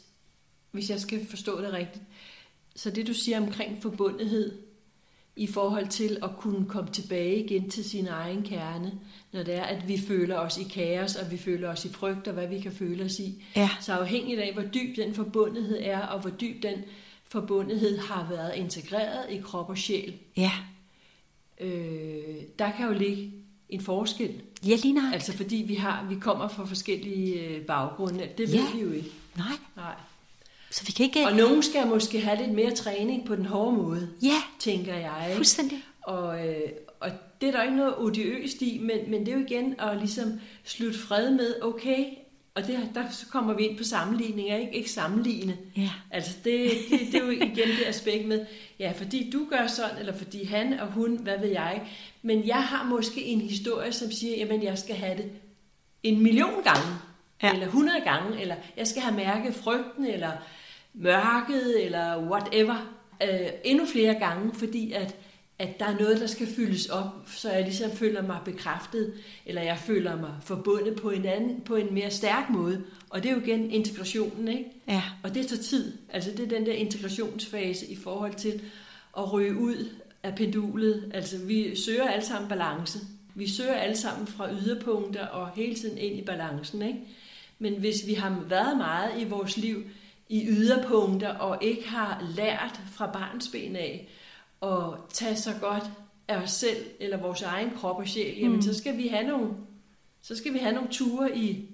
[SPEAKER 2] hvis jeg skal forstå det rigtigt, så det du siger omkring forbundethed, i forhold til at kunne komme tilbage igen til sin egen kerne, når det er, at vi føler os i kaos, og vi føler os i frygt, og hvad vi kan føle os i. Ja. Så afhængigt af, hvor dyb den forbundethed er, og hvor dyb den forbundethed har været integreret i krop og sjæl. Ja. Øh, der kan jo ligge en forskel.
[SPEAKER 1] Ja, lige nok.
[SPEAKER 2] Altså fordi vi, har, vi kommer fra forskellige øh, baggrunde. Det ved ja. vi jo ikke.
[SPEAKER 1] Nej. Nej. Så vi kan ikke...
[SPEAKER 2] Og nogen skal måske have lidt mere træning på den hårde måde,
[SPEAKER 1] ja,
[SPEAKER 2] tænker jeg.
[SPEAKER 1] Ikke? fuldstændig.
[SPEAKER 2] Og, øh, og det er der ikke noget odiøst i, men, men det er jo igen at ligesom slutte fred med, okay, Og det, der så kommer vi ind på sammenligninger, ikke, ikke sammenligne.
[SPEAKER 1] Ja.
[SPEAKER 2] Altså det, det, det er jo igen det aspekt med, ja, fordi du gør sådan, eller fordi han og hun, hvad ved jeg. Men jeg har måske en historie, som siger, jamen jeg skal have det en million gange, ja. eller 100 gange, eller jeg skal have mærket frygten, eller mørket, eller whatever, øh, endnu flere gange, fordi at at der er noget, der skal fyldes op, så jeg ligesom føler mig bekræftet, eller jeg føler mig forbundet på en, anden, på en mere stærk måde. Og det er jo igen integrationen, ikke?
[SPEAKER 1] Ja.
[SPEAKER 2] Og det tager tid. Altså det er den der integrationsfase i forhold til at ryge ud af pendulet. Altså vi søger alle sammen balance. Vi søger alle sammen fra yderpunkter og hele tiden ind i balancen, ikke? Men hvis vi har været meget i vores liv i yderpunkter og ikke har lært fra barnsben af, at tage så godt af os selv, eller vores egen krop og sjæl, jamen mm. så skal vi have nogle, så skal vi have nogle ture i,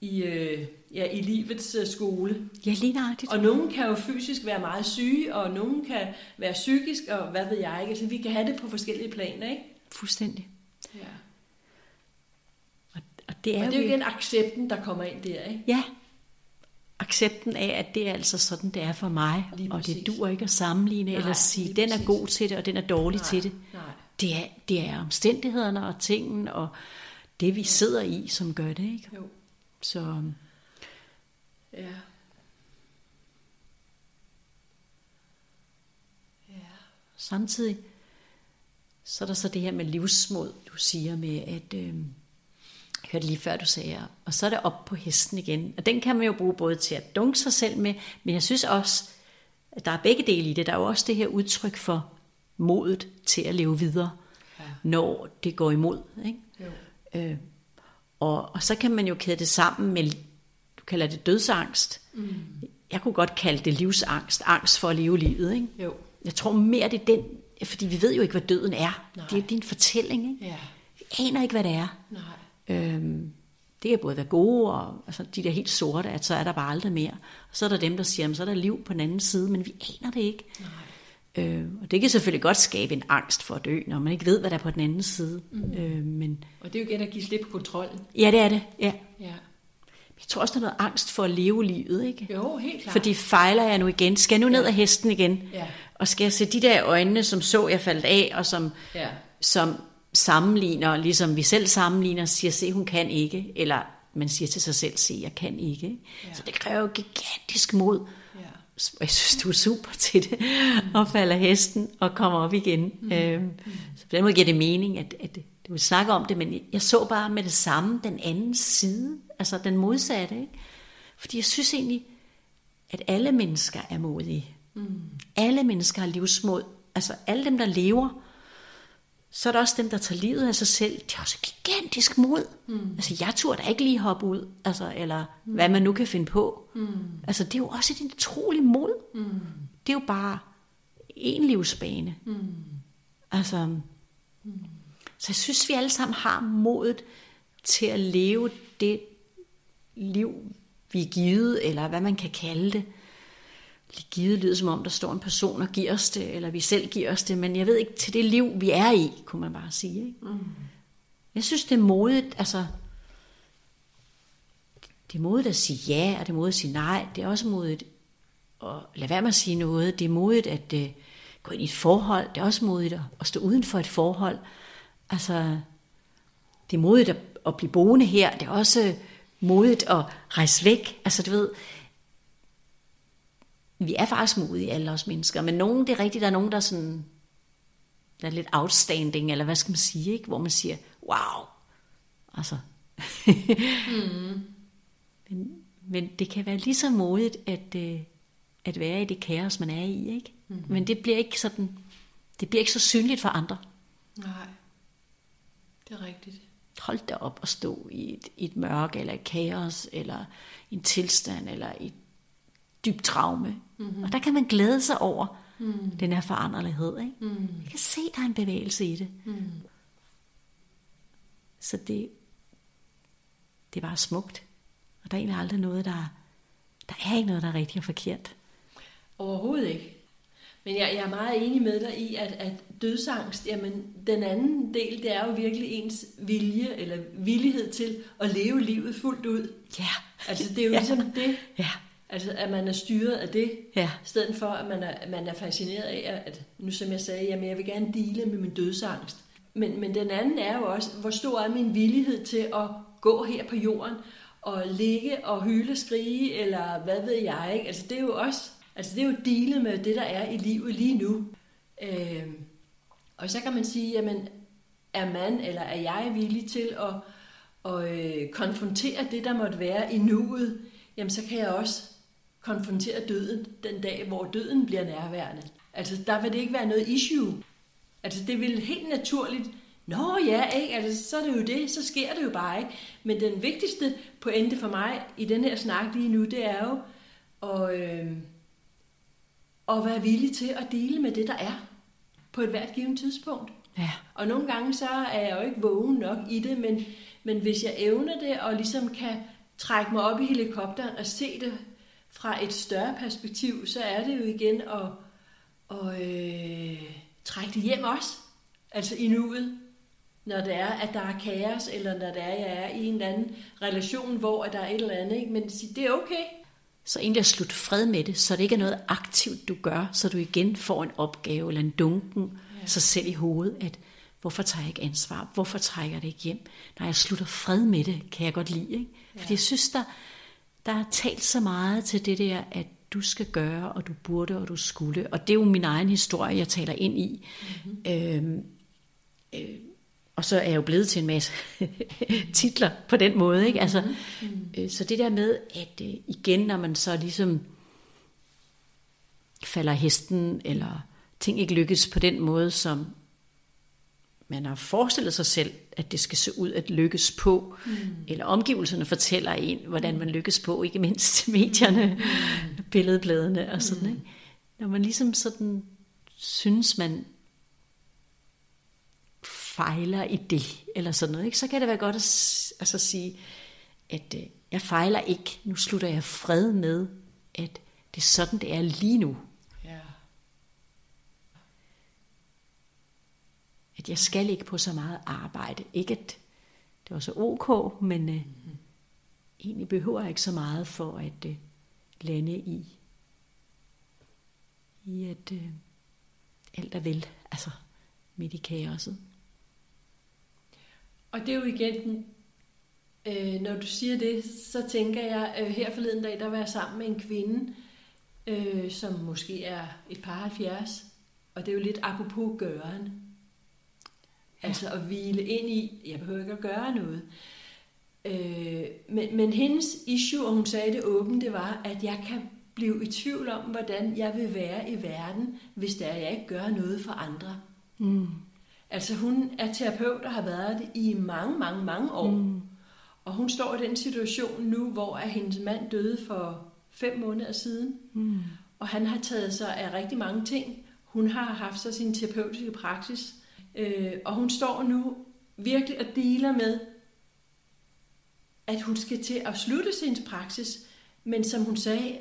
[SPEAKER 2] i, øh, ja, i livets øh, skole.
[SPEAKER 1] Ja, lige nøjagtigt.
[SPEAKER 2] Og nogen kan jo fysisk være meget syge, og nogen kan være psykisk, og hvad ved jeg ikke. Altså, vi kan have det på forskellige planer, ikke?
[SPEAKER 1] Fuldstændig.
[SPEAKER 2] Ja.
[SPEAKER 1] Og, og det er,
[SPEAKER 2] og det er jo igen accepten, der kommer ind der, ikke?
[SPEAKER 1] Ja, accepten af, at det er altså sådan, det er for mig, og det duer ikke at sammenligne,
[SPEAKER 2] Nej,
[SPEAKER 1] eller sige, den er god til det, og den er dårlig
[SPEAKER 2] Nej,
[SPEAKER 1] til det.
[SPEAKER 2] nej.
[SPEAKER 1] Det er, det er omstændighederne og tingen, og det vi sidder i, som gør det. Ikke?
[SPEAKER 2] Jo.
[SPEAKER 1] Så
[SPEAKER 2] Ja. Ja.
[SPEAKER 1] samtidig, så er der så det her med livsmod, du siger med, at øh, hørte lige før, du sagde, og så er det op på hesten igen. Og den kan man jo bruge både til at dunke sig selv med, men jeg synes også, at der er begge dele i det. Der er jo også det her udtryk for modet til at leve videre,
[SPEAKER 2] Ja.
[SPEAKER 1] når det går imod. Ikke?
[SPEAKER 2] Jo.
[SPEAKER 1] Øh, og, og så kan man jo kæde det sammen med, du kalder det dødsangst. Mm. Jeg kunne godt kalde det livsangst, angst for at leve livet. Ikke?
[SPEAKER 2] Jo.
[SPEAKER 1] Jeg tror mere, det er den, fordi vi ved jo ikke, hvad døden er.
[SPEAKER 2] Nej.
[SPEAKER 1] Det er din fortælling. Ikke?
[SPEAKER 2] Ja.
[SPEAKER 1] Vi aner ikke, hvad det er.
[SPEAKER 2] Nej.
[SPEAKER 1] Øhm, det kan både være gode, og altså, de der helt sorte, at så er der bare aldrig mere. Og så er der dem, der siger, at så er der liv på den anden side, men vi aner det ikke.
[SPEAKER 2] Nej.
[SPEAKER 1] Øh, og det kan selvfølgelig godt skabe en angst for at dø, når man ikke ved, hvad der er på den anden side. Mm. Øh, men
[SPEAKER 2] Og det er jo igen at give slip på kontrollen.
[SPEAKER 1] ja, det er det. Ja.
[SPEAKER 2] Ja.
[SPEAKER 1] Jeg tror også, der er noget angst for at leve livet, ikke?
[SPEAKER 2] Jo, helt klart.
[SPEAKER 1] Fordi fejler jeg nu igen? Skal jeg nu ned af hesten igen?
[SPEAKER 2] Ja.
[SPEAKER 1] Og skal jeg se de der øjne, som så jeg faldt af, og som,
[SPEAKER 2] Ja.
[SPEAKER 1] som sammenligner, ligesom vi selv sammenligner, siger, se, hun kan ikke, eller man siger til sig selv, se, jeg kan ikke.
[SPEAKER 2] Ja.
[SPEAKER 1] Så det kræver gigantisk mod.
[SPEAKER 2] Ja.
[SPEAKER 1] Jeg synes, du er super til det, og falder hesten og kommer op igen. Mm. Øhm, så på den måde giver det mening, at, at du snakke om det, men jeg så bare med det samme den anden side, altså den modsatte. Ikke? Fordi jeg synes egentlig, at alle mennesker er modige. Mm. Alle mennesker har livsmod. Altså alle dem, der lever, så er der også dem, der tager livet af sig selv. De har også gigantisk mod. Mm. Altså, jeg turde da ikke lige hoppe ud, altså, eller mm. hvad man nu kan finde på. Mm. Altså, det er jo også et utroligt mod. Mm. Det er jo bare en livsbane. Mm. Altså, mm. så jeg synes, vi alle sammen har modet til at leve det liv, vi er givet, eller hvad man kan kalde det. Givet lyder som om, der står en person og giver os det, eller vi selv giver os det, men jeg ved ikke, til det liv, vi er i, kunne man bare sige. Ikke? Mm. Jeg synes, det er modigt, altså, det er modigt at sige ja, og det er modigt at sige nej. Det er også modigt at lade være med at sige noget. Det er modigt at uh, gå ind i et forhold. Det er også modigt at, at stå uden for et forhold. Altså, det er modigt at, at blive boende her. Det er også modigt at rejse væk. Altså, du ved, vi er faktisk modige, alle os mennesker, men nogen, det er rigtigt, der er nogen, der er sådan, der er lidt outstanding, eller hvad skal man sige, ikke? hvor man siger, wow, altså. mm. men, men det kan være lige så modigt, at, øh, at være i det kaos, man er i, ikke? Mm. Men det bliver ikke sådan, det bliver ikke så synligt for andre.
[SPEAKER 2] Nej, det er rigtigt.
[SPEAKER 1] Hold da op og stå i et, et mørke, eller et kaos, eller en tilstand, eller et dybt traume. Mm-hmm. Og der kan man glæde sig over mm. den her foranderlighed. Ikke? Mm. Jeg kan se, der er en bevægelse i det. Mm. Så det, det er bare smukt. Og der er egentlig aldrig noget, der, der er ikke noget, der er rigtigt og forkert.
[SPEAKER 2] Overhovedet ikke. Men jeg, jeg er meget enig med dig i, at, at dødsangst, jamen den anden del, det er jo virkelig ens vilje eller villighed til at leve livet fuldt ud.
[SPEAKER 1] Ja.
[SPEAKER 2] Altså det er jo
[SPEAKER 1] Ja.
[SPEAKER 2] ligesom det,
[SPEAKER 1] Ja.
[SPEAKER 2] Altså at man er styret af det,
[SPEAKER 1] Ja.
[SPEAKER 2] i stedet for at man er, man er fascineret af, at nu som jeg sagde, jamen jeg vil gerne dele med min dødsangst. Men, men den anden er jo også, hvor stor er min villighed til at gå her på jorden og ligge og hyle, skrige, eller hvad ved jeg, ikke? Altså det er jo også, altså det er jo dealet med det, der er i livet lige nu. Øh, og så kan man sige, jamen er man eller er jeg villig til at, at øh, konfrontere det, der måtte være i nuet, jamen så kan jeg også konfrontere døden den dag, hvor døden bliver nærværende. Altså der vil det ikke være noget issue. Altså det vil helt naturligt, nå ja, ikke? Altså, så er det jo det, så sker det jo bare ikke. Men den vigtigste pointe for mig i den her snak lige nu, det er jo at, øh, at være villig til at dele med det, der er på et hvert givet tidspunkt.
[SPEAKER 1] Ja.
[SPEAKER 2] Og nogle gange så er jeg jo ikke vågen nok i det, men, men hvis jeg evner det og ligesom kan trække mig op i helikopteren og se det fra et større perspektiv, så er det jo igen at, at øh, trække det hjem også. Altså i nuet. Når det er, at der er kaos, eller når det er, at jeg er i en eller anden relation, hvor der er et eller andet. Ikke? Men sig, det er okay.
[SPEAKER 1] Så egentlig at slutte fred med det, så det ikke er noget aktivt, du gør, så du igen får en opgave eller en dunken ja. sig selv i hovedet, at hvorfor tager jeg ikke ansvar? Hvorfor trækker jeg det ikke hjem? Når jeg slutter fred med det, kan jeg godt lide. Ikke? Fordi jeg synes, der, der er talt så meget til det der, at du skal gøre, og du burde, og du skulle. Og det er jo min egen historie, jeg taler ind i. Mm-hmm. Øhm, øh, og så er jeg jo blevet til en masse titler på den måde. Ikke? Altså, øh, så det der med, at øh, igen, når man så ligesom falder hesten, eller ting ikke lykkes på den måde, som man har forestillet sig selv, at det skal se ud at lykkes på, mm. eller omgivelserne fortæller en, hvordan man lykkes på, ikke mindst medierne, mm. billedbladene og sådan. Ikke? Når man ligesom sådan synes, man fejler i det, eller sådan noget, ikke? så kan det være godt at altså sige, at øh, jeg fejler ikke, nu slutter jeg fred med, at det er sådan, det er lige nu. At jeg skal ikke på så meget arbejde. Ikke at det var så ok, men øh, mm-hmm. egentlig behøver jeg ikke så meget for at øh, lande i, i at øh, alt er vel, altså midt i kaoset.
[SPEAKER 2] Og det er jo igen, øh, når du siger det, så tænker jeg, øh, her forleden dag, der var jeg sammen med en kvinde, øh, som måske er et par 70, og det er jo lidt apropos gøren. Altså at hvile ind i, jeg behøver ikke at gøre noget. Øh, men, men hendes issue, og hun sagde det åbent, det var, at jeg kan blive i tvivl om, hvordan jeg vil være i verden, hvis er, at jeg ikke gør noget for andre.
[SPEAKER 1] Mm.
[SPEAKER 2] Altså hun er terapeut og har været det i mange, mange, mange år. Mm. Og hun står i den situation nu, hvor hendes mand døde for fem måneder siden.
[SPEAKER 1] Mm.
[SPEAKER 2] Og han har taget sig af rigtig mange ting. Hun har haft så sin terapeutiske praksis. Øh, og hun står nu virkelig og dealer med, at hun skal til at slutte sin praksis. Men som hun sagde,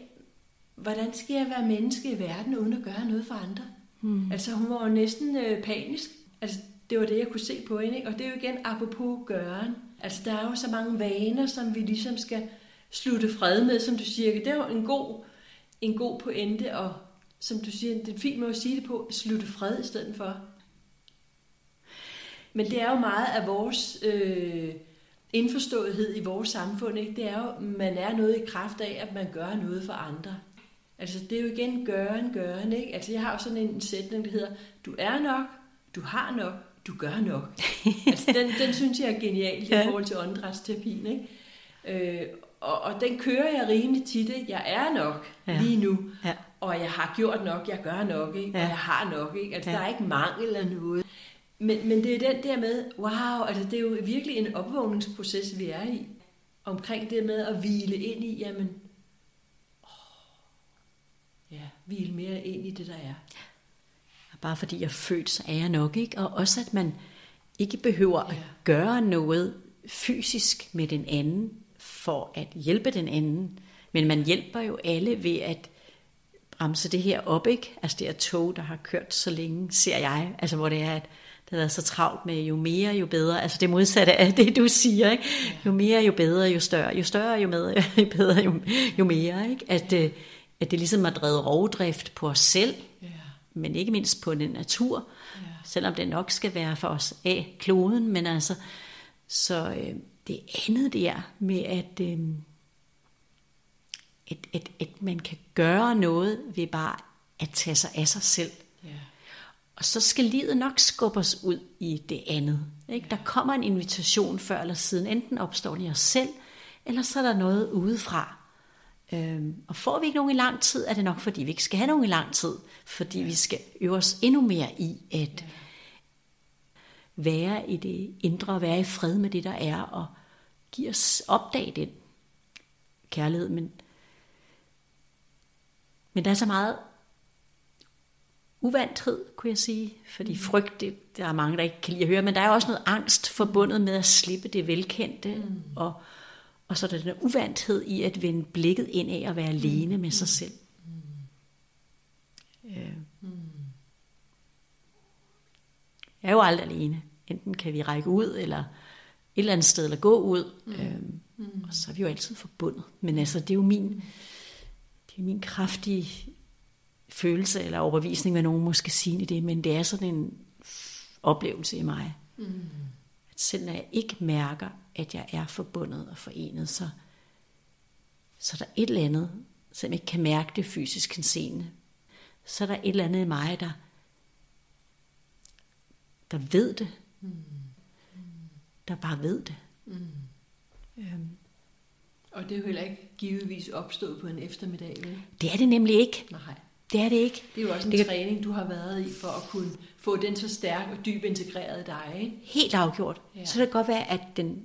[SPEAKER 2] hvordan skal jeg være menneske i verden uden at gøre noget for andre? Mm. Altså hun var jo næsten øh, panisk. Altså det var det, jeg kunne se på hende. Ikke? Og det er jo igen apropos gøren. Altså der er jo så mange vaner, som vi ligesom skal slutte fred med, som du siger. Det er jo en god, en god pointe, og som du siger, det er en fin måde at sige det på, slutte fred i stedet for. Men det er jo meget af vores øh, indforståethed i vores samfund. Ikke? Det er jo, man er noget i kraft af, at man gør noget for andre. Altså det er jo igen gøren, gøren. Ikke? Altså jeg har jo sådan en sætning, der hedder, du er nok, du har nok, du gør nok. altså den, den synes jeg er genial i
[SPEAKER 1] Ja.
[SPEAKER 2] forhold til åndedrætsterapien. Ikke? Øh, og, og den kører jeg rimelig tit. Ikke? Jeg er nok
[SPEAKER 1] Ja.
[SPEAKER 2] lige nu.
[SPEAKER 1] Ja.
[SPEAKER 2] Og jeg har gjort nok, jeg gør nok, ikke? og
[SPEAKER 1] Ja.
[SPEAKER 2] jeg har nok. Ikke? Altså,
[SPEAKER 1] Ja.
[SPEAKER 2] Der er ikke mangel af noget. Men, men det er den der med, wow, altså det er jo virkelig en opvågningsproces, vi er i. Omkring det med at hvile ind i, jamen, åh, ja, hvile mere ind i det, der er.
[SPEAKER 1] Og Bare fordi jeg er født, så er jeg nok, ikke? Og også at man ikke behøver at
[SPEAKER 2] Ja.
[SPEAKER 1] gøre noget fysisk med den anden, for at hjælpe den anden. Men man hjælper jo alle ved at bremse det her op, ikke? Altså det her tog, der har kørt så længe, ser jeg. Altså hvor det er, at det været så travlt med jo mere, jo bedre. Altså det modsatte af det, du siger, ikke? Jo mere, jo bedre, jo større. Jo større, jo, med, jo bedre, jo, jo mere, ikke? At, øh, at det ligesom har drevet rovdrift på os selv,
[SPEAKER 2] Ja.
[SPEAKER 1] men ikke mindst på den natur,
[SPEAKER 2] Ja.
[SPEAKER 1] selvom det nok skal være for os af kloden, men altså, så øh, det andet der med, at, øh, at, at, at man kan gøre noget ved bare at tage sig af sig selv. Og så skal livet nok skubbe os ud i det andet. Ikke? Der kommer en invitation før eller siden. Enten opstår den i os selv, eller så er der noget udefra. Øhm, og får vi ikke nogen i lang tid, er det nok fordi vi ikke skal have nogen i lang tid. Fordi vi skal øve os endnu mere i at være i det indre, være i fred med det, der er, og give os opdage den kærlighed. Men, men der er så meget uvanthed, kunne jeg sige. Fordi frygt, det, der er mange, der ikke kan lide at høre, men der er også noget angst forbundet med at slippe det velkendte, mm. og, og så er der den uvanthed i at vende blikket ind af at være alene med sig selv. Mm. Øh. Jeg er jo aldrig alene. Enten kan vi række ud, eller et eller andet sted, eller gå ud. Mm. Øhm, mm. Og så er vi jo altid forbundet. Men altså, det er jo min, det er min kraftige følelse eller overbevisning, hvad nogen måske sige i det, men det er sådan en oplevelse i mig. Mm. At selv når jeg ikke mærker, at jeg er forbundet og forenet, så, så er der et eller andet, som jeg ikke kan mærke det fysisk henseende, så er der et eller andet i mig, der, der ved det. Mm. Der bare ved det. Mm. Øhm,
[SPEAKER 2] Og det er jo heller ikke givetvis opstået på en eftermiddag, vel?
[SPEAKER 1] det er det nemlig ikke.
[SPEAKER 2] Nej.
[SPEAKER 1] Det er det ikke.
[SPEAKER 2] Det er jo også en
[SPEAKER 1] Det kan-
[SPEAKER 2] træning, du har været i, for at kunne få den så stærk og dyb integreret i dig, ikke?
[SPEAKER 1] Helt afgjort.
[SPEAKER 2] Ja.
[SPEAKER 1] Så kan det godt være, at, den,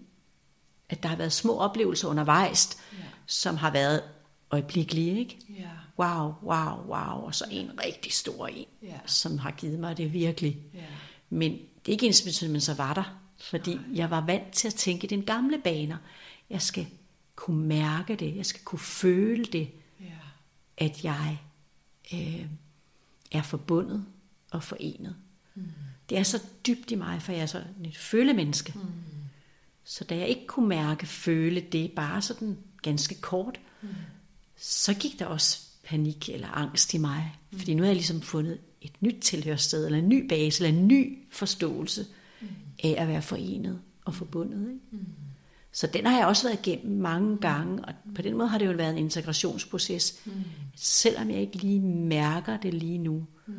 [SPEAKER 1] at der har været små oplevelser undervejs,
[SPEAKER 2] Ja.
[SPEAKER 1] som har været øjeblikkelige, ikke?
[SPEAKER 2] Ja.
[SPEAKER 1] Wow, wow, wow, og så en rigtig stor en,
[SPEAKER 2] Ja.
[SPEAKER 1] som har givet mig det virkelig.
[SPEAKER 2] Ja.
[SPEAKER 1] Men det er ikke ens betydning, men så var der, fordi Nej. jeg var vant til at tænke i den gamle baner. Jeg skal kunne mærke det, jeg skal kunne føle det,
[SPEAKER 2] Ja.
[SPEAKER 1] at jeg øh, er forbundet og forenet. Mm. Det er så dybt i mig, for jeg er så et følemenneske. Mm. Så da jeg ikke kunne mærke, føle det bare sådan ganske kort, mm. så gik der også panik eller angst i mig. Mm. Fordi nu har jeg ligesom fundet et nyt tilhørssted, eller en ny base, eller en ny forståelse mm. af at være forenet og forbundet. Ikke? Mm. Så den har jeg også været igennem mange gange, og på den måde har det jo været en integrationsproces. Mm. Selvom jeg ikke lige mærker det lige nu, mm.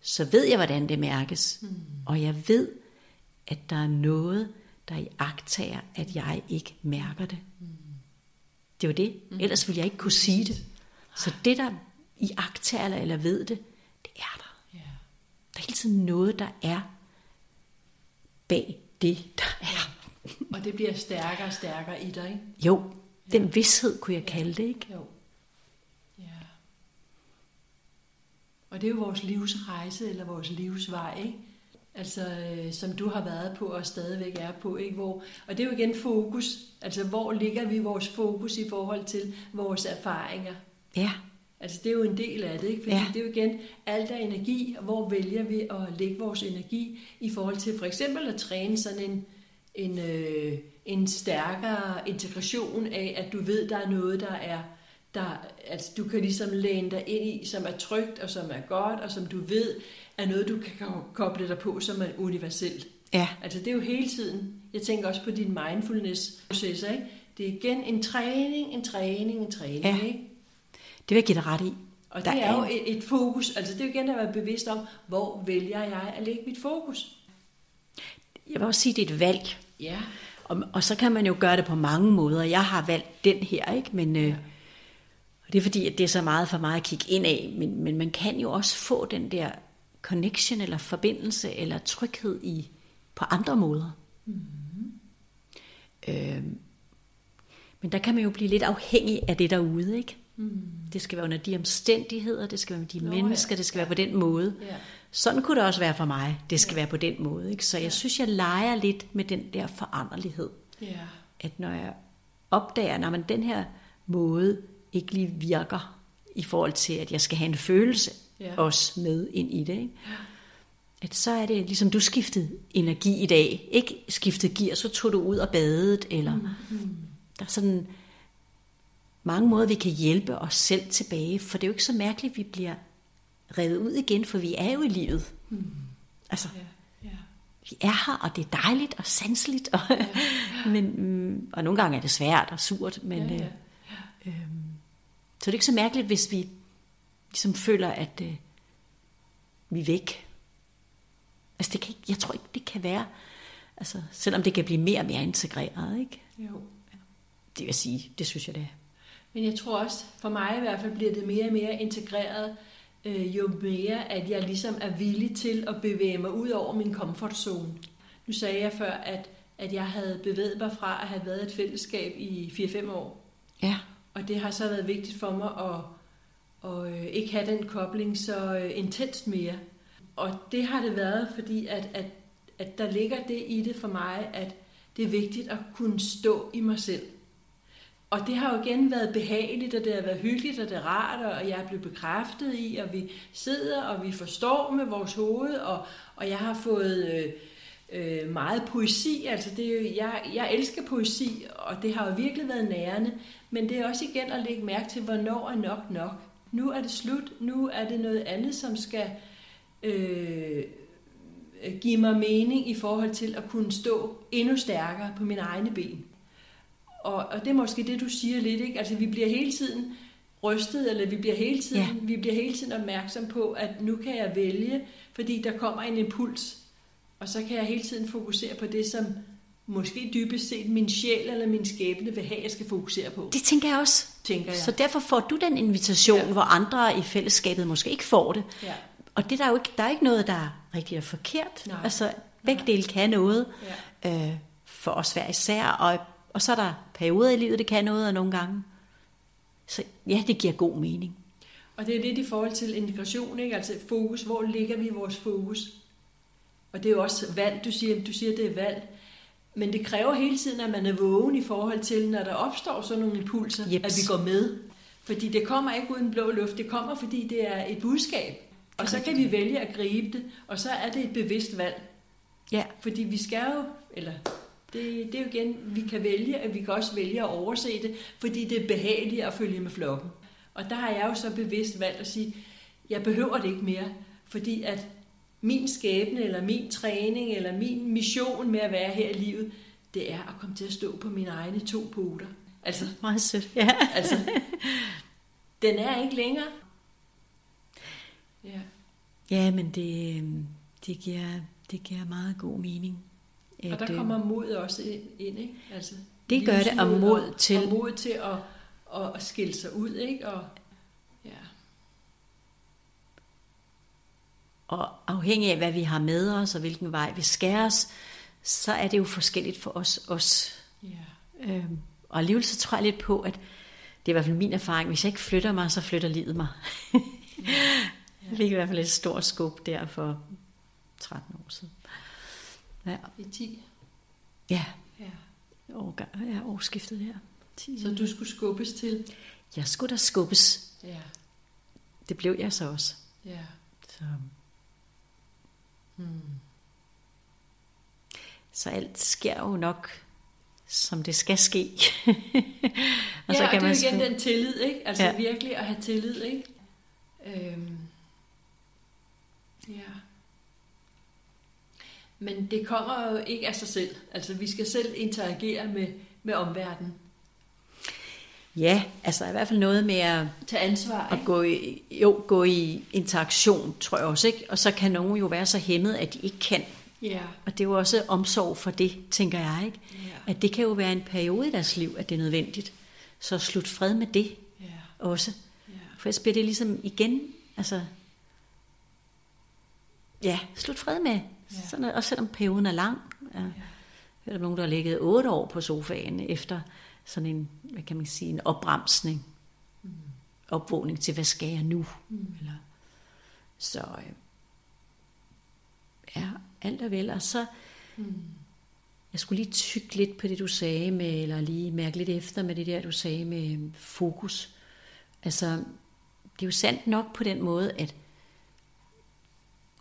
[SPEAKER 1] så ved jeg, hvordan det mærkes. Mm. Og jeg ved, at der er noget, der i agtager, at jeg ikke mærker det. Mm. Det er jo det. Ellers ville jeg ikke kunne sige det. Så det, der i eller, eller ved det, det er der.
[SPEAKER 2] Ja.
[SPEAKER 1] Der er hele tiden noget, der er bag det, der er.
[SPEAKER 2] Og det bliver stærkere og stærkere i dig, ikke?
[SPEAKER 1] Jo, den vidshed kunne jeg kalde det, ikke?
[SPEAKER 2] Jo. Ja. Og det er jo vores livsrejse, eller vores livsvej, ikke? Altså, øh, som du har været på og stadigvæk er på, ikke? Hvor, og det er jo igen fokus. Altså, hvor ligger vi vores fokus i forhold til vores erfaringer?
[SPEAKER 1] Ja,
[SPEAKER 2] Altså, det er jo en del af det, ikke? Fordi
[SPEAKER 1] Ja.
[SPEAKER 2] det er jo igen alt er energi, og hvor vælger vi at lægge vores energi i forhold til for eksempel at træne sådan en, en, øh, en stærkere integration af, at du ved, der er noget, der er, der, altså du kan ligesom læne dig ind i, som er trygt og som er godt, og som du ved er noget, du kan ko- koble dig på, som er universelt.
[SPEAKER 1] ja,
[SPEAKER 2] Altså det er jo hele tiden, jeg tænker også på din mindfulness-processer, ikke? Det er igen en træning, en træning, en træning,
[SPEAKER 1] Ja.
[SPEAKER 2] ikke?
[SPEAKER 1] det vil jeg give dig ret i.
[SPEAKER 2] Og
[SPEAKER 1] Der
[SPEAKER 2] det er,
[SPEAKER 1] er
[SPEAKER 2] jo et, et fokus, altså det er jo igen at være bevidst om, hvor vælger jeg at lægge mit fokus?
[SPEAKER 1] Jeg vil også sige, det er et valg.
[SPEAKER 2] Ja.
[SPEAKER 1] Og, og så kan man jo gøre det på mange måder. Jeg har valgt den her, ikke? Men øh, det er fordi, at det er så meget for mig at kigge ind af. Men, men man kan jo også få den der connection, eller forbindelse, eller tryghed i på andre måder. Mm-hmm. Øh, men der kan man jo blive lidt afhængig af det derude, ikke? Mm. Det skal være under de omstændigheder, det skal være med de
[SPEAKER 2] Nå,
[SPEAKER 1] Nå,
[SPEAKER 2] ja.
[SPEAKER 1] mennesker, det skal være på den måde.
[SPEAKER 2] Ja.
[SPEAKER 1] Sådan kunne det også være for mig. Det skal ja. være på den måde. Ikke? Så jeg synes, jeg leger lidt med den der foranderlighed.
[SPEAKER 2] Ja.
[SPEAKER 1] At når jeg opdager, når man den her måde ikke lige virker i forhold til, at jeg skal have en følelse
[SPEAKER 2] Ja.
[SPEAKER 1] også med ind i det. Ikke? At så er det ligesom, du skiftede energi i dag. Ikke skiftet gear, så tog du ud og badet, eller
[SPEAKER 2] Mm.
[SPEAKER 1] der er sådan mange måder, vi kan hjælpe os selv tilbage, for det er jo ikke så mærkeligt, at vi bliver revet ud igen, for vi er jo i livet. Altså,
[SPEAKER 2] Ja, ja.
[SPEAKER 1] vi er her, og det er dejligt og sanseligt, og, men, mm, og nogle gange er det svært og surt, men
[SPEAKER 2] Ja, ja.
[SPEAKER 1] Øh, så det er ikke så mærkeligt, hvis vi ligesom føler, at øh, vi er væk. Altså det kan ikke, jeg tror ikke, det kan være, altså selvom det kan blive mere og mere integreret, ikke?
[SPEAKER 2] Jo.
[SPEAKER 1] Det vil sige, det synes jeg det er.
[SPEAKER 2] Men jeg tror også, for mig i hvert fald, bliver det mere og mere integreret, øh, jo mere, at jeg ligesom er villig til at bevæge mig ud over min comfort zone. Nu sagde jeg før, at, at jeg havde bevæget mig fra at have været et fællesskab i 4-5 år.
[SPEAKER 1] Ja,
[SPEAKER 2] Og det har så været vigtigt for mig at, at øh, ikke have den kobling så øh, intenst mere. Og det har det været, fordi at, at, at der ligger det i det for mig, at det er vigtigt at kunne stå i mig selv. Og det har jo igen været behageligt, og det har været hyggeligt, og det er rart, og jeg er blevet bekræftet i, og vi sidder, og vi forstår med vores hoved, og, og jeg har fået øh, øh, meget poesi. Altså det er jo, jeg, jeg elsker poesi, og det har jo virkelig været nærende, men det er også igen at lægge mærke til, hvornår er nok nok. Nu er det slut, nu er det noget andet, som skal øh, give mig mening i forhold til at kunne stå endnu stærkere på mine egne ben. Og, og det er måske det, du siger lidt, ikke? Altså, vi bliver hele tiden rystet, eller vi bliver hele tiden,
[SPEAKER 1] Ja.
[SPEAKER 2] vi bliver hele tiden opmærksom på, at nu kan jeg vælge, fordi der kommer en impuls, og så kan jeg hele tiden fokusere på det, som måske dybest set min sjæl eller min skæbne vil have, jeg skal fokusere på,
[SPEAKER 1] det tænker jeg også.
[SPEAKER 2] tænker jeg.
[SPEAKER 1] Så derfor får du den invitation,
[SPEAKER 2] Ja.
[SPEAKER 1] hvor andre i fællesskabet måske ikke får det.
[SPEAKER 2] ja.
[SPEAKER 1] Og det er der jo ikke, der er ikke noget, der er rigtigt og forkert.
[SPEAKER 2] Nej.
[SPEAKER 1] Altså, begge dele kan noget.
[SPEAKER 2] Ja.
[SPEAKER 1] øh, for os hver især, og, og så er der perioder i livet, det kan noget, og nogle gange. Så ja, det giver god mening.
[SPEAKER 2] Og det er lidt i forhold til integration, ikke? altså fokus, hvor ligger vi vores fokus? Og det er jo også valg, du siger, du siger, det er valg. Men det kræver hele tiden, at man er vågen i forhold til, når der opstår sådan nogle impulser,
[SPEAKER 1] Jeps.
[SPEAKER 2] at vi går med. Fordi det kommer ikke uden blå luft, det kommer, fordi det er et budskab. Og så kan vi vælge at gribe det, og så er det et bevidst valg.
[SPEAKER 1] Ja,
[SPEAKER 2] Fordi vi skal jo, eller det, det er jo igen, vi kan vælge, at vi kan også vælge at overse det, fordi det er behageligt at følge med flokken. Og der har jeg jo så bevidst valgt at sige, jeg behøver det ikke mere, fordi at min skæbne, eller min træning, eller min mission med at være her i livet, det er at komme til at stå på mine egne to poter. Altså,
[SPEAKER 1] meget sødt. Ja.
[SPEAKER 2] altså den er ikke længere. Ja.
[SPEAKER 1] ja, men det, øh, det, giver, det giver meget god mening.
[SPEAKER 2] Og der
[SPEAKER 1] øh,
[SPEAKER 2] kommer mod også ind, ikke? Altså,
[SPEAKER 1] Det gør det, og mod
[SPEAKER 2] og,
[SPEAKER 1] til-
[SPEAKER 2] Og mod til at, at, at skille sig ud, ikke? Og, ja.
[SPEAKER 1] Og afhængig af, hvad vi har med os, og hvilken vej vi skærer os, så er det jo forskelligt for os også.
[SPEAKER 2] ja.
[SPEAKER 1] Øhm, og alligevel så tror jeg lidt på, at det er i hvert fald min erfaring, hvis jeg ikke flytter mig, så flytter livet mig. Jeg fik i hvert fald et stort skub der for 13 år siden. Ja,
[SPEAKER 2] I 10.
[SPEAKER 1] ja,
[SPEAKER 2] Ja.
[SPEAKER 1] årgang, ja årsskiftet her. 10.
[SPEAKER 2] Så du skulle skubbes til?
[SPEAKER 1] Jeg skulle da skubbes.
[SPEAKER 2] Ja.
[SPEAKER 1] Det blev jeg så også.
[SPEAKER 2] Ja.
[SPEAKER 1] Så,
[SPEAKER 2] Hmm.
[SPEAKER 1] så alt sker jo nok, som det skal ske.
[SPEAKER 2] Og ja, så kan og det er jo igen den tillid, ikke? Altså ja.
[SPEAKER 1] Ja.
[SPEAKER 2] virkelig at have tillid, ikke? Øhm. Ja. Men det kommer jo ikke af sig selv. Altså vi skal selv interagere med, med omverdenen.
[SPEAKER 1] Ja, altså i hvert fald noget med at
[SPEAKER 2] Tag ansvar,
[SPEAKER 1] at
[SPEAKER 2] ikke?
[SPEAKER 1] gå i, jo, gå i interaktion, tror jeg også, ikke? Og så kan nogen jo være så hæmmet, at de ikke kan.
[SPEAKER 2] Ja.
[SPEAKER 1] Og det er jo også omsorg for det, tænker jeg, ikke?
[SPEAKER 2] Ja.
[SPEAKER 1] At det kan jo være en periode i deres liv, at det er nødvendigt. Så slut fred med det
[SPEAKER 2] Ja.
[SPEAKER 1] også.
[SPEAKER 2] Ja.
[SPEAKER 1] For ellers bliver det ligesom igen, altså... Ja, slut fred med.
[SPEAKER 2] Ja.
[SPEAKER 1] Ja. Sådan, også selvom perioden er lang. Ja. Jeg hørte om nogen, der har ligget otte år på sofaen efter sådan en, hvad kan man sige, en opbremsning.
[SPEAKER 2] Mm.
[SPEAKER 1] Opvågning til, hvad skal jeg nu?
[SPEAKER 2] Mm.
[SPEAKER 1] Eller, så øh, ja, alt er vel. Og så,
[SPEAKER 2] Mm.
[SPEAKER 1] jeg skulle lige tykke lidt på det, du sagde med, eller lige mærke lidt efter med det der, du sagde med øh, fokus. Altså, det er jo sandt nok på den måde, at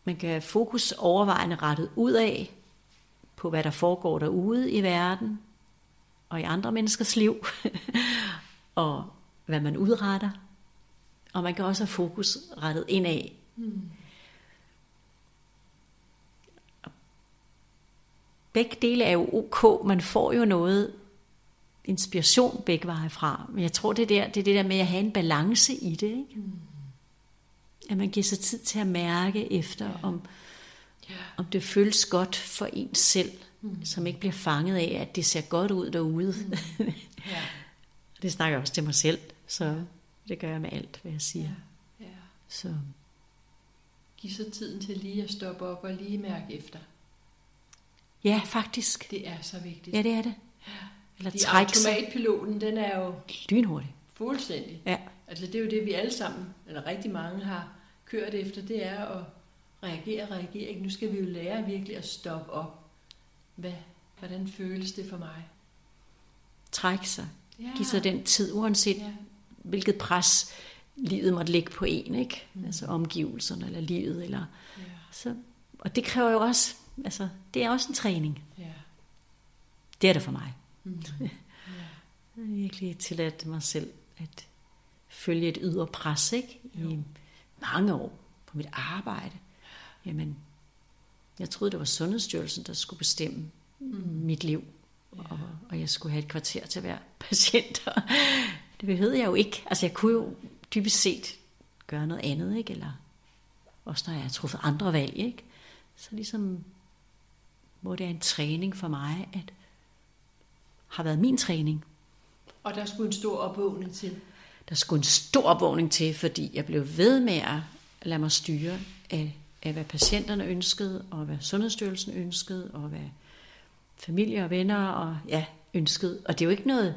[SPEAKER 1] man kan have fokus overvejende rettet ud af på, hvad der foregår derude i verden og i andre menneskers liv, og hvad man udretter. Og man kan også have fokus rettet indad. Mm. Begge dele er jo ok. Man får jo noget inspiration begge veje fra. Men jeg tror, det er, der, det er det der med at have en balance i det. Ikke? Mm. At man giver sig tid til at mærke efter, ja. om, ja. om det føles godt for en selv, mm. som ikke bliver fanget af, at det ser godt ud derude. Mm. Ja. det snakker jeg også til mig selv, så det gør jeg med alt, hvad jeg siger. Ja. Ja. Så.
[SPEAKER 2] Giv så tiden til lige at stoppe op og lige mærke efter.
[SPEAKER 1] Ja, faktisk.
[SPEAKER 2] Det er så vigtigt.
[SPEAKER 1] Ja, det er det. Ja.
[SPEAKER 2] Eller De automatpiloten, den er jo...
[SPEAKER 1] Lynhurtig.
[SPEAKER 2] Fuldstændig.
[SPEAKER 1] Ja.
[SPEAKER 2] Altså det er jo det, vi alle sammen, eller rigtig mange har kørt efter, det er at reagere, reagere. Ikke? Nu skal vi jo lære virkelig at stoppe op. Hvad, hvordan føles det for mig?
[SPEAKER 1] Træk sig. Ja. Giv sig den tid, uanset ja. hvilket pres livet måtte lægge på en, ikke? Mm. Altså omgivelserne eller livet. Eller, ja. så, og det kræver jo også, altså det er også en træning. Ja. Det er det for mig. Mm. ja. Jeg har virkelig tilladt mig selv at følge et ydre pres, ikke? Jo. I mange år på mit arbejde. Jamen, jeg troede, det var Sundhedsstyrelsen, der skulle bestemme mm. mit liv. Ja. Og, og jeg skulle have et kvarter til hver patient. det behøvede jeg jo ikke. Altså, jeg kunne jo dybest set gøre noget andet, ikke? Eller også når jeg har truffet andre valg, ikke? Så ligesom, hvor det er en træning for mig, at har været min træning.
[SPEAKER 2] Og der skulle en stor opvågning til?
[SPEAKER 1] Der skulle en stor opvågning til, fordi jeg blev ved med at lade mig styre af, af hvad patienterne ønskede, og hvad Sundhedsstyrelsen ønskede, og hvad familie og venner og ja, ønskede. Og det er jo ikke noget,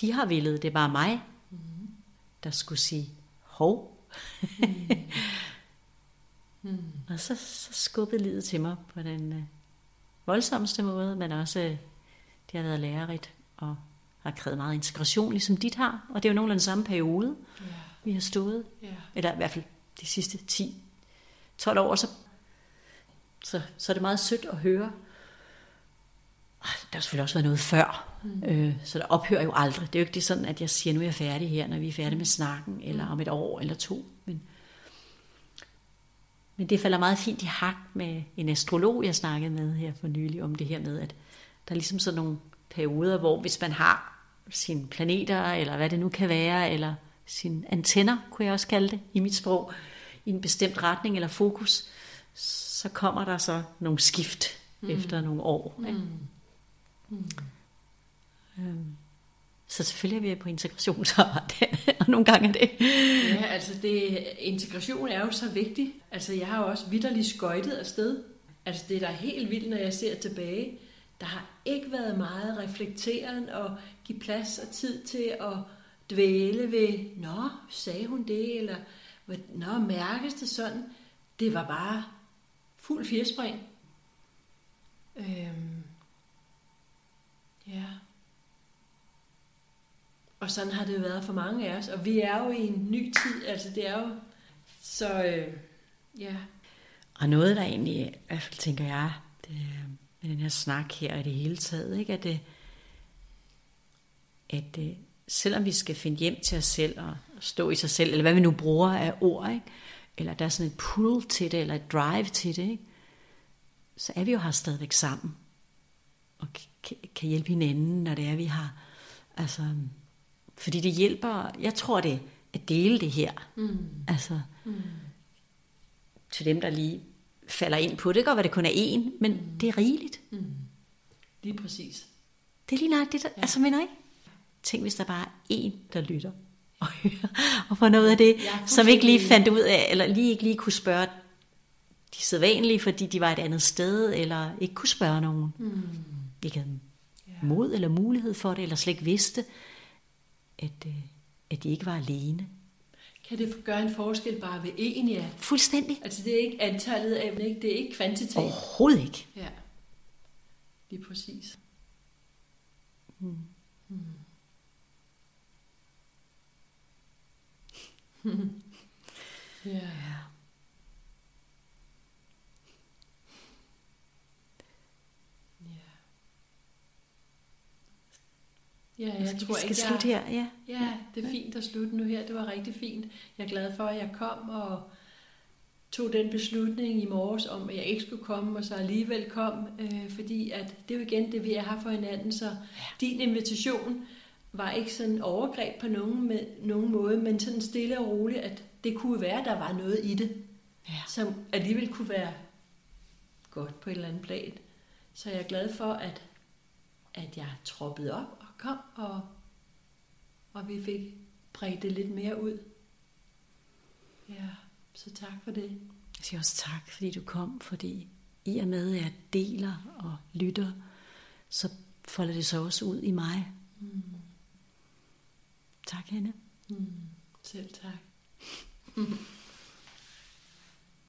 [SPEAKER 1] de har villet, det er bare mig, mm. der skulle sige, hov. Mm. mm. og så, så skubbede livet til mig på den uh, voldsomste måde, men også uh, det har været lærerigt og har krævet meget integration, ligesom dit har. Og det er jo nogenlunde samme periode, yeah. vi har stået. Yeah. Eller i hvert fald de sidste 10-12 år. Så, så, så er det meget sødt at høre. Der har selvfølgelig også været noget før, mm. øh, så der ophører jo aldrig. Det er jo ikke det sådan, at jeg siger, nu er jeg færdig her, når vi er færdige med snakken, eller om et år eller to. Men, men det falder meget fint i hak med en astrolog, jeg snakkede med her for nylig, om det her med, at der er ligesom sådan nogle perioder, hvor hvis man har sine planeter, eller hvad det nu kan være, eller sine antenner, kunne jeg også kalde det i mit sprog, i en bestemt retning eller fokus, så kommer der så nogle skift mm. efter nogle år. Ikke? Mm. Mm. Øhm. Så selvfølgelig er vi på integrationsarbejde, og nogle gange er det.
[SPEAKER 2] Ja, altså det, integration er jo så vigtig. Altså jeg har jo også vidderligt skøjtet afsted. Altså det er da helt vildt, når jeg ser tilbage der har ikke været meget reflekteren og give plads og tid til at dvæle ved, nå, sagde hun det, eller nå, mærkes det sådan? Det var bare fuld firespring. Øhm, ja. Og sådan har det været for mange af os. Og vi er jo i en ny tid, altså det er jo så, øh, ja.
[SPEAKER 1] Og noget, der egentlig, i hvert fald tænker jeg, det, med den her snak her i det hele taget, ikke? at, det, at det, selvom vi skal finde hjem til os selv og stå i sig selv, eller hvad vi nu bruger af ord, ikke? eller der er sådan et pull til det, eller et drive til det, ikke? så er vi jo her stadigvæk sammen, og kan hjælpe hinanden, når det er, vi har, altså, fordi det hjælper, jeg tror det, at dele det her, mm. altså, mm. til dem, der lige falder ind på det. Det kan godt være, det kun er én, men mm. det er rigeligt. Mm.
[SPEAKER 2] Lige præcis.
[SPEAKER 1] Det er lige nok det, der, ja. altså mener ikke? Tænk, hvis der bare er én, der lytter og hører, og får noget af det, som ikke lige fandt ud af, eller lige ikke lige kunne spørge de sædvanlige, fordi de var et andet sted, eller ikke kunne spørge nogen. Mm. Ikke havde ja. mod eller mulighed for det, eller slet ikke vidste, at, øh, at de ikke var alene.
[SPEAKER 2] Kan det gøre en forskel bare ved en, ja?
[SPEAKER 1] Fuldstændig.
[SPEAKER 2] Altså det er ikke antallet af ikke? det er ikke kvantitet.
[SPEAKER 1] Overhovedet ikke.
[SPEAKER 2] Ja, lige præcis. Hmm. Hmm. Ja.
[SPEAKER 1] Ja.
[SPEAKER 2] Jeg
[SPEAKER 1] skal
[SPEAKER 2] tror
[SPEAKER 1] vi skal
[SPEAKER 2] ikke,
[SPEAKER 1] slutte
[SPEAKER 2] jeg...
[SPEAKER 1] her. Ja.
[SPEAKER 2] Ja, det er fint at slutte nu her. Det var rigtig fint. Jeg er glad for, at jeg kom og tog den beslutning i morges om, at jeg ikke skulle komme, og så alligevel kom, øh, fordi at det er jo igen det, vi har for hinanden. Så din invitation var ikke sådan overgreb på nogen, med, nogen måde, men sådan stille og roligt, at det kunne være, at der var noget i det,
[SPEAKER 1] Ja.
[SPEAKER 2] som alligevel kunne være godt på et eller andet plan. Så jeg er glad for, at, at jeg troppede op kom, og, og vi fik bredt det lidt mere ud. Ja, så tak for det.
[SPEAKER 1] Jeg siger også tak, fordi du kom, fordi i og med, at jeg deler og lytter, så folder det sig også ud i mig.
[SPEAKER 2] Mm.
[SPEAKER 1] Tak, Hanne.
[SPEAKER 2] Mm. Selv tak.